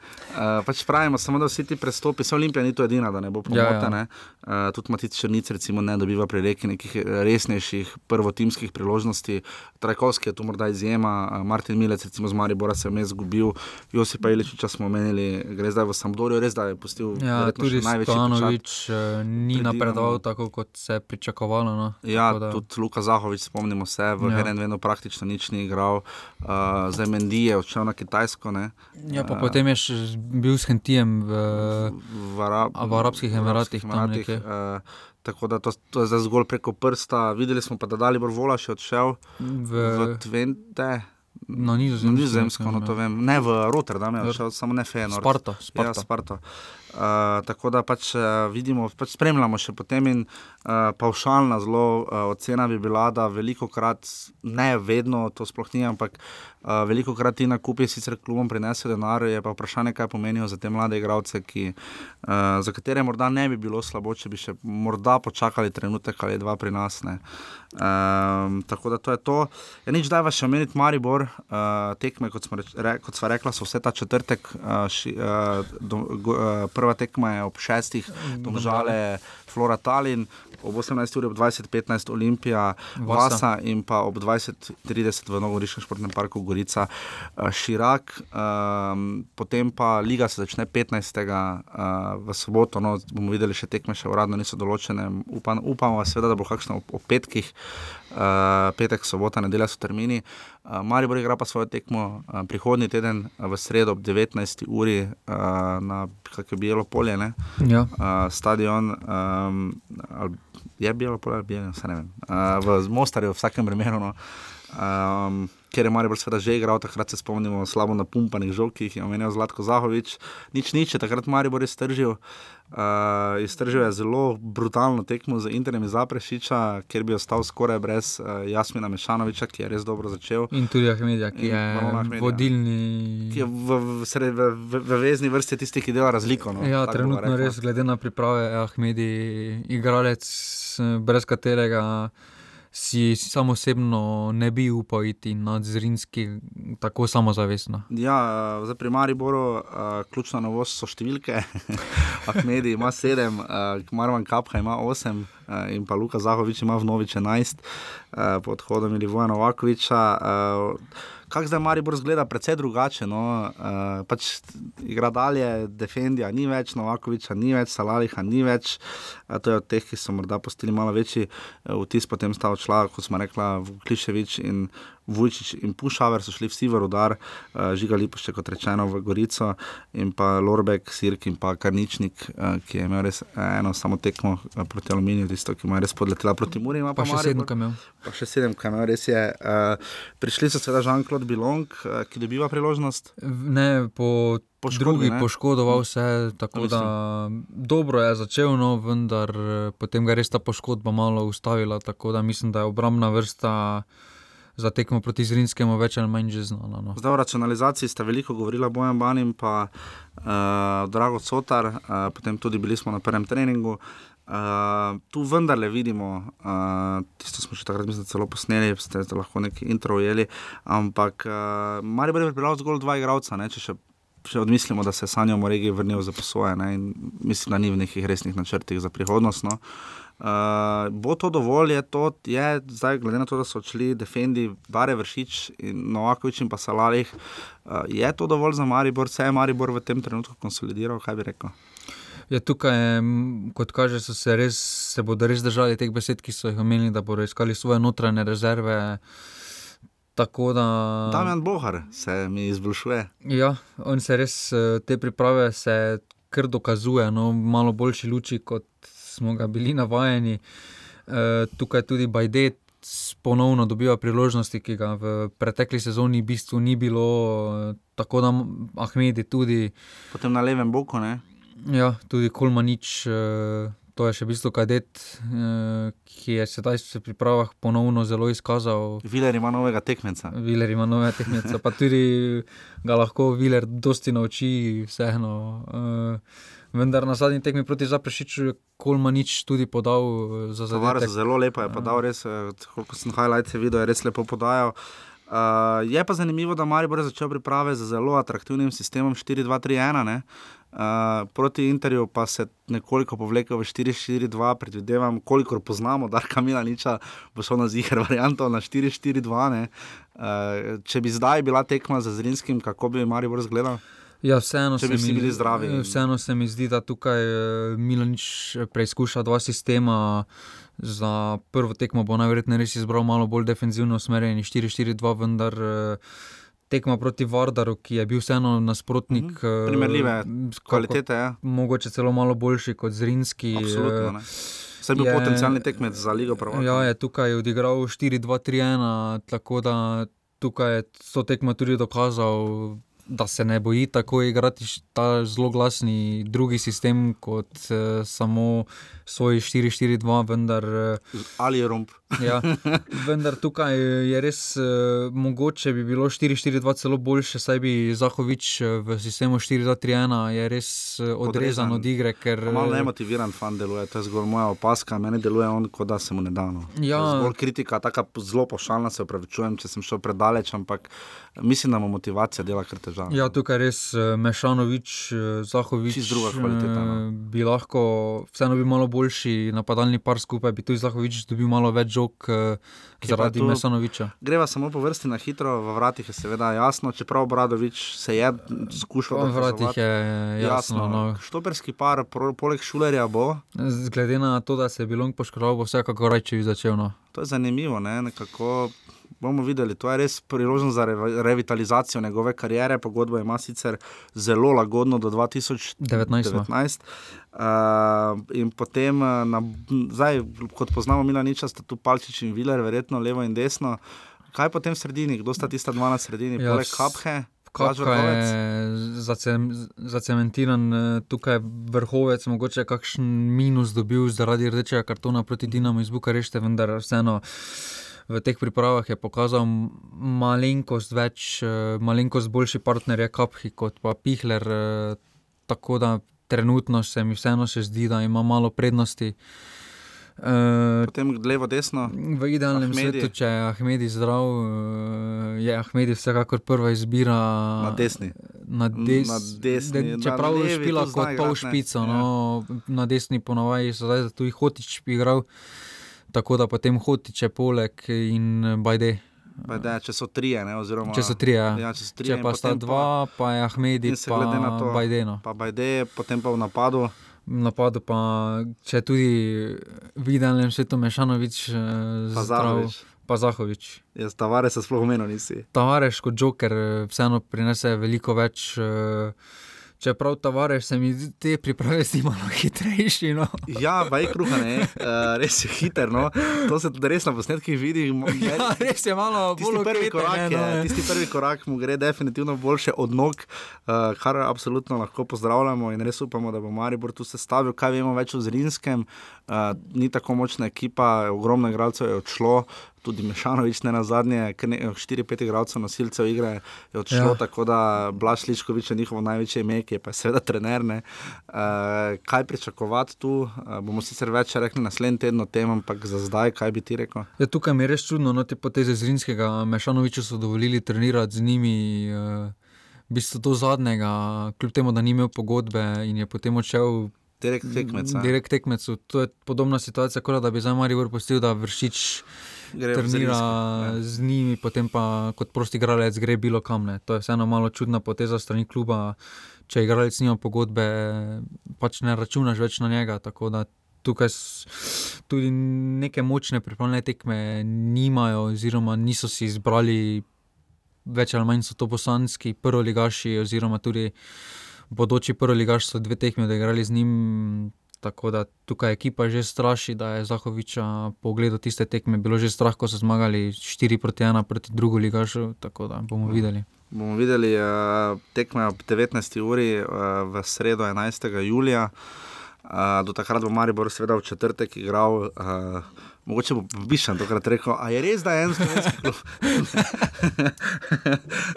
pač pravimo, samo da vsi ti prestopi, so Olimpija ni to edina, da ne bo pomotena. Ja, ja. uh, tudi Matic Črnic, recimo, ne dobiva pri reki nekih resnejših prvotimskih priložnosti. Trajkovski je tu morda izjema, uh, Martin Milec, recimo z Maribora se je vmes zgubil, Josipa Iličiča smo omenili, gre zdaj v Sampdorju, res da je pustil ja, tudi največji. Stanovič uh, ni napredoval tako, kot se je pričakovalo. No. Ja, Ja, da... tudi Luka Zahovič, spomnimo se, v ja. Herenvenu praktično nič ni igral, uh, zdaj Mendi je odšel na Kitajsko. Ne? Ja, pa uh, potem je bil s Hentijem v, v, Arab, v Arabskih Emiratih. Emiratih uh, tako da to, to je zdaj zgolj preko prsta. Videli smo pa, da Dali Borvola še odšel v, v Twente. No, nizozemsko, no, to vem. Ne v Rotterdamu, samo ne Feyenoord. Sparta. Sparta. Ja, Sparta. Uh, tako da pač uh, vidimo, pač spremljamo še potem in uh, paušalna zelo uh, ocena bi bila, da veliko krat, ne vedno, to sploh ni, ampak uh, veliko krat ti nakupi sicer klubom prinese denar, je pa vprašanje, kaj pomenijo za te mlade igralce, ki, uh, za katere morda ne bi bilo slabo, če bi še morda počakali trenutek ali dva pri nas. Um, tako da to je to. Ja, nič daj vas še omeniti, Maribor, uh, tekme, kot smo, re, kot smo rekla, so vse ta četrtek. Uh, ši, uh, do, go, uh, prva tekma je ob šestih, domžale Flora Tallinn, ob 18. uri ob 20.15 Olimpija, Vasa. Vasa in pa ob 20.30 v Novoriškem športnem parku Gorica eh, Širak. Um, potem pa liga se začne 15. Uh, eh, v soboto, no, bomo videli še tekme, še uradno niso določene. Upam, upamo, seveda, da bo kakšno ob, ob petkih. Uh, petek, sobota, nedelja so termini. Uh, Maribor igra pa svojo tekmo uh, prihodnji teden v sredo ob 19. uri uh, na kakšnem belo polje, ja. uh, stadion. Um, je bilo polje, ali je bilo, vse ne vem. Uh, v Mostarju, v vsakem primeru. No. Um, ker je Maribor seveda že igral, takrat se spomnimo slabo napumpanih žog, ki jih je omenil Zlatko Zahovič. Nič nič, je takrat Maribor iztržil. Uh, iztržil je zelo brutalno tekmo z Interjem iz Zaprešiča, kjer bi ostal skoraj brez uh, Jasmina Mešanoviča, ki je res dobro začel. In tudi Ahmedija, ki je Ahmedija. vodilni. Ki je v, v, sred- v, v, v vezni vrsti tisti, ki dela razliko. No, Ja, trenutno res, glede na priprave, je Ahmedi igralec, eh, brez katerega si sam osebno ne bi upal iti na Zrinski tako samozavestno. Ja, zdaj pri Mariboru uh, ključna novost so številke. [laughs] Ahmedi ima sedem, uh, Marwan Kapha ima osem uh, in pa Luka Zahovič ima v Novič 11 uh, pod hodom Milivoja Novakoviča. Uh, Kako zdaj Maribor zgleda, precej drugače. No? Uh, pač igra dalje, Defendija ni več, Novakoviča ni več, Salaliha ni več. Uh, to je od teh, ki so morda postili malo večji uh, vtis, potem sta odšla, kot smo rekla, Kliševič in Vujčič in Pušaver so šli vsi v rodar, uh, Žiga Lipošče, kot rečeno, v Gorico in pa Lorbek, Sirk in pa Karničnik, uh, ki je imel res eh, eno samo tekmo uh, proti Aluminiju, tisto, ki mu je res podletela proti Muri. ima Pa še Maribor- sedem kamel. Pa še sedem kamer, res je. Uh, prišli so seveda Jean-Claude Bilong, uh, ki dobiva priložnost. Ne, po Poškodbi, drugi ne? poškodoval se, tako Mislim. da dobro je začel, no, vendar eh, potem ga je res ta poškodba malo ustavila. Tako da mislim, da je obrambna vrsta za tekmo proti Zrinskemu več ali manj že znana. No. Zdaj o racionalizaciji sta veliko govorila Bojan Ban in pa uh, Drago Cotar, uh, potem tudi bili smo na prvem treningu. Uh, tu vendarle vidimo, uh, tisto smo še takrat mislim, celo posneli, ste lahko neki intro ujeli, ampak uh, Maribor je pripeljal zgolj dva igralca, če še, še odmislimo, da se Sanjo Moregi vrnil za posoje in mislim, da ni v nekih resnih načrtih za prihodnost. No. Uh, bo to dovolj, je to, je zdaj, glede na to, da so odšli Defendi, Bare Vršič in Novakovič in pa Salalih, uh, je to dovolj za Maribor, se je Maribor v tem trenutku konsolidiral, kaj bi rekel? Ja, tukaj, kot kaže, so se, res, se bodo res držali teh besed, ki so jih omenili, da bodo iskali svoje notranje rezerve. Tako da. Damjan Bohar se mi izboljšuje. Ja, on se res, eh, te priprave se kar dokazuje, no, malo boljši luči, kot smo ga bili navajeni. E, tukaj tudi Bajdet ponovno dobiva priložnosti, ki ga v pretekli sezoni v bistvu ni bilo, eh, tako da Ahmedi tudi. Potem na levem boku, ne? Ja, tudi Kolmanič, eh, to je še v bistvu kadet, eh, ki je sedaj v pripravah ponovno zelo izkazal. Viler ima novega tekmeca. Viler ima nove tehnike, pa tudi ga lahko Viler dosti nauči, vseeno. eh, Vendar na zadnji tekmi proti Zaprešiču je Kolmanič tudi podal eh, za Tavares zadetek. zelo lepo je podal, res, eh, koliko sem highlights videl, je res lepo podajal. Uh, je pa zanimivo, da Maribor je začel priprave z zelo atraktivnim sistemom 4-2-3-1. ne. Uh, proti Interju pa se nekoliko povlekel v 4-4-2, predvidevam, kolikor poznamo Darka Milaniča, bo šel na ziger [laughs] varianto na 4-4-2. ne. Uh, če bi zdaj bila tekma za Zrinskim, kako bi Maribor izgledal? Ja, vseeno Če se bi vsi bili zdravi. eh, Vseeno se mi zdi, da tukaj eh, Milanič preizkuša dva sistema. Za prvo tekmo bo najverjetneje res izbral malo bolj defensivno usmerjeni 4-4-2, vendar eh, tekma proti Vardaru, ki je bil vseeno nasprotnik. Mhm. Primerljive eh, kako- Kvalitete, ja. Mogoče celo malo boljši kot Zrinski. Absolutno. eh, ne. Je bil je- potencialni tekmec za Ligo Prvaka. Ja, je tukaj odigral 4-2-3-1, tako da tukaj je to tekmo tudi dokazal, da se ne boji tako igrati ta zelo glasni drugi sistem kot uh, samo svoj 4-4-2, vendar. eh, Ali je romp. [laughs] Ja, vendar tukaj je res uh, mogoče bi bilo 4-4-2 celo boljše, saj bi Zahovič v sistemu 4-2-3-1 je res odrezan Odrezan. od igre. Ker, Malo nemotiviran fan deluje, to je zgolj moja opaska, meni deluje on, kot da se mu ne da. No. Ja. Zgolj kritika, tako zelo pošaljna, se upravičujem, če sem šel predaleč, ampak mislim, da mu motivacija dela kar težave. Ja, tukaj res eh, Mešanovič, eh, Zahovič. Čisto druga kvaliteta, no. Bi lahko, vseeno bi malo boljši napadalni par skupaj, bi tudi Zahovič dobil malo več žog eh, zaradi tu- Mešanoviča. Greva samo po vrsti na hitro, v vratih je seveda jasno, čeprav Bradovič se je skušal V vratih je jasno. No. Štoperski par, pro, poleg Šulerja bo, Z- Glede na to, da se je Bilong poškodoval, bo vsekakor rajči začel. No. to je zanimivo, ne? nekako bomo videli. To je res priložnost za re, revitalizacijo njegove kariere. Pogodbo ima sicer zelo lagodno do 2019. 19. Uh, in potem, uh, na, zdaj, kot poznamo Milaniča, sta tu Palčič in Viler, verjetno levo in desno. Kaj potem v sredini, kdo sta tista dva na sredini, Ja, poleg Kaphe? Blaž je zacem, zacementiran, eh, tukaj vrhovec, mogoče kakšen minus dobil zaradi rdečega kartona proti Dinamu iz Bukarešte, vendar vseeno v teh pripravah je pokazal malenkost več, eh, malenkost boljši partner je Kaphi kot pa Pihler, eh, tako da trenutno se mi vseeno še zdi, da ima malo prednosti. Eh, Potem levo, desno. V idealnem Ahmedi. svetu, če je Ahmedi zdrav, je Ahmedi vsekakor prva izbira. Na desni. Na, des, Na desni, de, čeprav je špila zna kot pol špico, Ja. no, na desni ponavadi so zdaj tudi Hotič igral, tako da potem Hotič je poleg in Bajde. Bajde, če so trije, ne, oziroma, Če so trije, ja. ja, če, so trije če pa sta dva, pa je Ahmedi in se glede na pa to- Bajdeno. Pa Bajde, potem pa v napadu. V napadu pa, če tudi v idealnem svetu Mešanovič, eh, Pa Zahovič. pa Zahovič. Jaz tavare se sploh omenil nisi. Tavares kot Joker eh, vseeno prinese veliko več. eh, Čeprav Tavares se mi zdi, te priprave zdi malo hitrejši. No. Ja, vaj kruha, ne, uh, [laughs] res je hiter, no. To se tudi res na posnetkih vidi. Ja, res je malo bolj prvi, okreten, korak ne, je, no. tisti prvi korak mu gre definitivno boljše od nog, uh, kar absolutno lahko pozdravljamo in res upamo, da bo Maribor tu sestavil. Kaj vemo več o Zrinskem, uh, ni tako močna ekipa, ogromno igralcev je odšlo. Tudi Mešanovič, ne na zadnje, 4-5 igralcev, nosilcev igre je odšlo, ja. Tako da Blaž Liškovič je njihovo največje ime, ki je pa seveda trener. ne. Uh, kaj pričakovati tu? Uh, bomo sicer več rekli naslednji teden o tem, ampak za zdaj, kaj bi ti rekel? Ja, tukaj mi je res čudno, no, te poteze Zrinskega, Mešanoviču so dovolili trenirati z njimi. Uh, v bistvu do zadnjega, kljub temu, da ni imel pogodbe in je potem odšel Direkt tekmec. a? direkt tekmecu. To je podobna situacija, kot da bi zdaj Maribor pustil, da vršič trenira ja. z njimi, potem pa kot prosti igralec gre bilo kam. Ne. To je vseeno malo čudna poteza strani kluba. Če igralec nima pogodbe, pač ne računaš več na njega. Tako da tukaj tudi neke močne pripravljene tekme nimajo, oziroma niso si izbrali, več ali manj so to bosanski prvoligaši, oziroma tudi bodoči prvoligaš so dve tekme odigrali z njim. Tako da tukaj ekipa že straši, da je Zahoviča po ogledu tiste tekme bilo že strah, ko so zmagali 4 proti 1 proti drugo ligašu. Tako da bomo videli. Bomo videli uh, tekme ob 19. uri uh, v sredo 11. julija. Uh, do takrat bo Maribor seveda v četrtek igral. Uh, Mogoče bo Bišan tokrat rekel, a je res, da je en slovenski klub.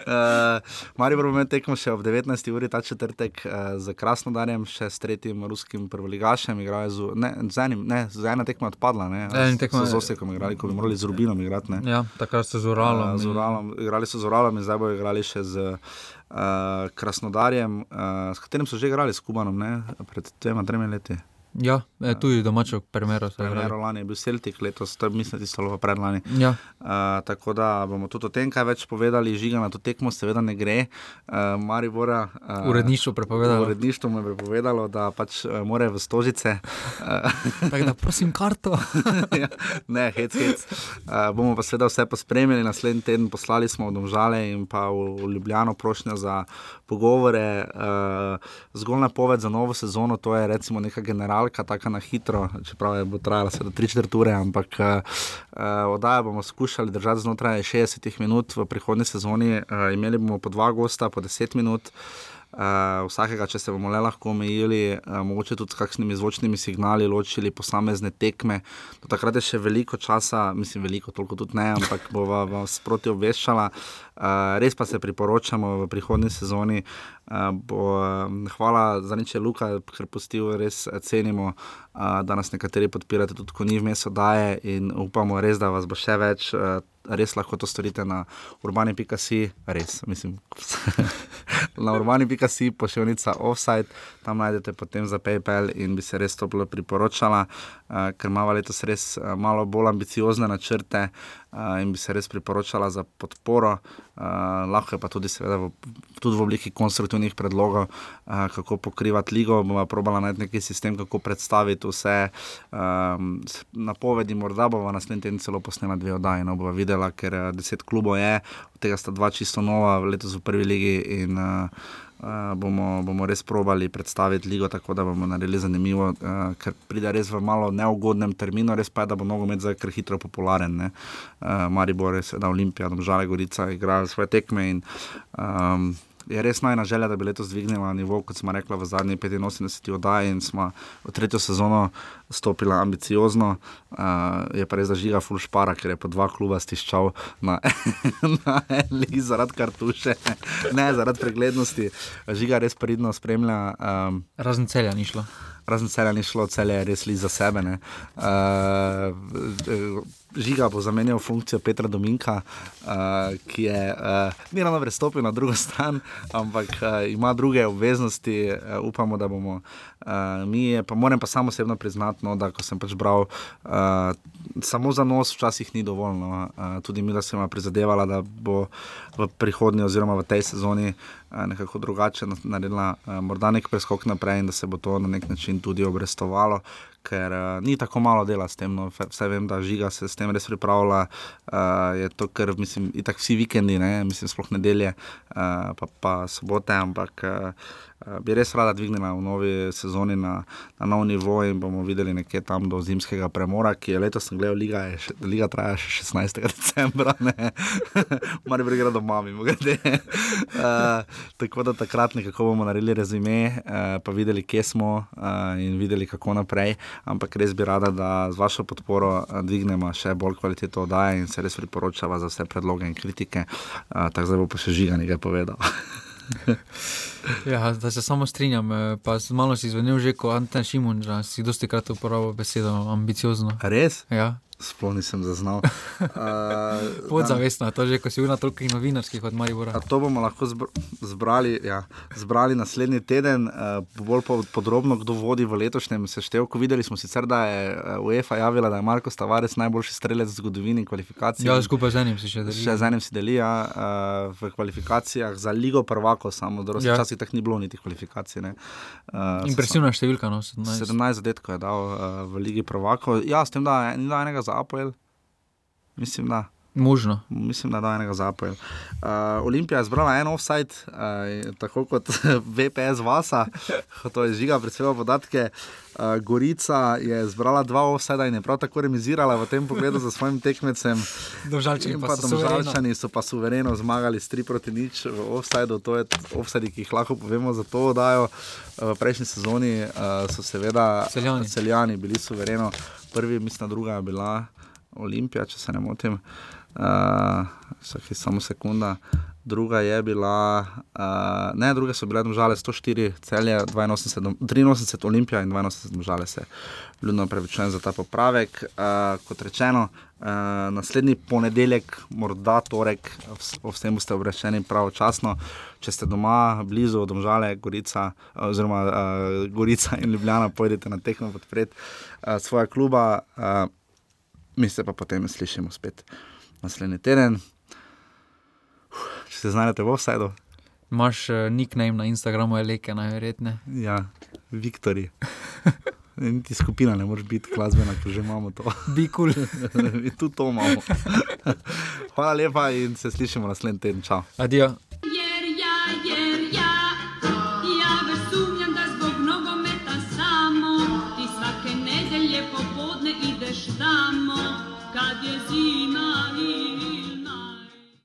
uh, [laughs] Maribor bo imel tekmo še ob 19. uri ta četrtek uh, z Krasnodarjem, še s tretjim ruskim prvoligašem. igrajo Z, ne, z enim, ne, z ena tekma je odpadla, ne, Ena tekma- z Osekom igrali, ko bi morali z Rubinom igrati. ne. Ja, takrat so z Uralom. Uh, z Uralom, igrali so z Uralom in zdaj bodo igrali še z uh, Krasnodarjem, uh, s katerim so že igrali s Kubanom, ne? pred dvema, tremi leti. Ja, eh, tudi domačo igrali. Primeru lani je bil Celtic, letos to je mislim, da tisto pa predlani. Ja, Uh, tako da bomo tudi o tem kaj več povedali, žiga na to tekmo, seveda ne gre. Uh, Maribora. Uh, uredništvo prepovedalo. Uredništvo mu je prepovedalo, da pač uh, more v stožice. Uh, [laughs] Tako da prosim karto. [laughs] ja, ne, hec, hec. Uh, bomo pa seveda vse pospremili. Naslednji teden poslali smo v Domžale in pa v, v Ljubljano prošnjo za pogovore. Uh, zgolj napoved za novo sezono, to je recimo neka generalka, tako na hitro, čeprav je bo trajala seveda 3-4 ure, ampak uh, uh, oddaja bomo skušali držati znotraj 60 minut v prihodnji sezoni. Uh, imeli bomo po dva gosta, po 10 minut. Uh, vsakega, če se bomo le lahko omejili, uh, mogoče tudi s kakšnimi zvočnimi signali, ločili posamezne tekme. Do takrat je še veliko časa, mislim, veliko, toliko tudi ne, ampak bova vas sproti obveščala. Uh, res pa se priporočamo v prihodnji sezoni. Uh, bo, uh, hvala za nič, Luka, ker postil res eh, cenimo, uh, da nas nekateri podpirate, tudi ko ni vmes oddaje in upamo res, da vas bo še več. Res lahko to storite na urbani.si, res, mislim, [laughs] na urbani.si, pošiljka offside, tam najdete potem za PayPal in bi se res toplo priporočala, uh, ker imamo letos res uh, malo bolj ambiciozne načrte uh, in bi se res priporočala za podporo. Uh, lahko je pa tudi, seveda, v, tudi v obliki konstruktivnih predlogov, uh, kako pokrivati ligo. Bomo probala najti neki sistem, kako predstaviti vse um, napovedi. Morda bomo naslednji teden celo posnela dve oddaji, no bova videla, ker uh, deset klubov je, od tega sta dva čisto nova, letos v prvi ligi in uh, Uh, bomo, bomo res probali predstaviti ligo tako, da bomo naredili zanimivo, uh, ker pride res v malo neugodnem terminu, res pa je, da bo nogomet zdaj kar hitro popularen. Uh, Maribor je sedaj Olimpija, Domžale Gorica igrajo svoje tekme in um, je res najna želja, da bi letos dvignila nivo, kot smo rekli v zadnji 85 oddaji in smo v tretjo sezono stopili ambiciozno. Uh, je pa res, da žiga full špara, ker je po dva kluba stiščal na, na eni zaradi kartuše, ne zaradi preglednosti. Žiga res pridno spremlja. Um, Razen celja ni šlo. Razen celja ni šlo, celje je res li za sebe. Uh, Žiga bo zamenjal funkcijo Petra Dominka, uh, ki je uh, ni ravno prestopil na drugo stran, ampak uh, ima druge obveznosti. Uh, upamo, da bomo uh, mi, pa moram pa samo osebno priznati, no, da ko sem pač bral, uh, samo za nos včasih ni dovolj. No. Uh, tudi mi, da sem ima prizadevala, da bo v prihodnji oziroma v tej sezoni uh, nekako drugače naredila, uh, morda nek preskok naprej in da se bo to na nek način tudi obrestovalo ker uh, ni tako malo dela s tem. No. Vse vem, da žiga se s tem res pripravlja. Uh, je to, ker mislim, tako vsi vikendi, ne? mislim, sploh nedelje, uh, pa, pa sobote, ampak. Uh, bi res rada dvignila v novi sezoni na, na nov nivo in bomo videli nekje tam do zimskega premora, ki je letos gledal, liga, je še, liga traja še 16. decembra, ali pa gre doma, mimo grede. Uh, tako da takrat nekako bomo naredili rezime, uh, pa videli, kje smo uh, in videli, kako naprej. Ampak res bi rada, da z vašo podporo dvignemo še bolj kvaliteto oddaje in se res priporočava za vse predloge in kritike. Uh, tako da bo pa še žiga nekaj povedal. [laughs] ja, da se samo strinjam. Eh, pa malo si zvenel že kot Anten Šimun, da si dosti krat uporabil besedo ambiciozno. Res? Ja. Sploh nisem zaznal. [laughs] Uh, Podzavestno, to je že, ko si bil na toliko novinarskih od Maribora. To bomo lahko zbrali, ja, zbrali naslednji teden, uh, bolj podrobno, kdo vodi v letošnjem seštevku. Videli smo sicer, da je UEFA javila, da je Marko Stavares najboljši strelec v zgodovini kvalifikacij. Ja, skupaj z enim si še deli. Še z enim si deli, ja, uh, v kvalifikacijah za Ligo prvako, samo da se včasih ja. tako ni bilo niti kvalifikacij. Uh, Impresivna številka, no, 17. 17 zadetkov je dal uh, v Ligi prvako. Ja, s tem, da da enega za Apple. Mislim, da. Možno. Mislim, da je enega za Apple. Uh, Olimpija je zbrala en offside, uh, tako kot [laughs] VPS Vasa, to je žiga, predvsem podatke. Uh, Gorica je zbrala dva offside in je prav tako remisirala v tem pogledu za svojim tekmecem. [laughs] Domžalčani pa, pa, so pa suvereno zmagali s 3 proti nič v offsideu, to je offside, ki jih lahko povemo za to oddajo. Uh, v prejšnji sezoni uh, so seveda celjani. celjani bili suvereno prvi, mislim, druga je bila Olimpija, če se ne motim. Uh, samo sekunda. Druga je bila, uh, ne, druge so bile, žale, 104, celje, 82, 83, Olimpija in 82, žale se. Ljudno prevečujem za ta popravek. Uh, kot rečeno, uh, naslednji ponedeljek, morda torek, o vsem boste obveščeni pravočasno. Če ste doma, blizu, domžale, Gorica, oziroma uh, Gorica in Ljubljana, pojdite na tehno podpreti uh, svoje kluba. Uh, mi se pa potem slišimo spet naslednji teden. Če se znajdete v offsajdu. Imáš uh, nickname na Instagramu, je leke najverjetne. Ja, Viktori. [laughs] Niti skupina ne moreš biti glasbena, ker že imamo to. Bikul. [laughs] Tudi to imamo. [laughs] Hvala lepa in se slišimo naslednji teden. Čau. Adijo.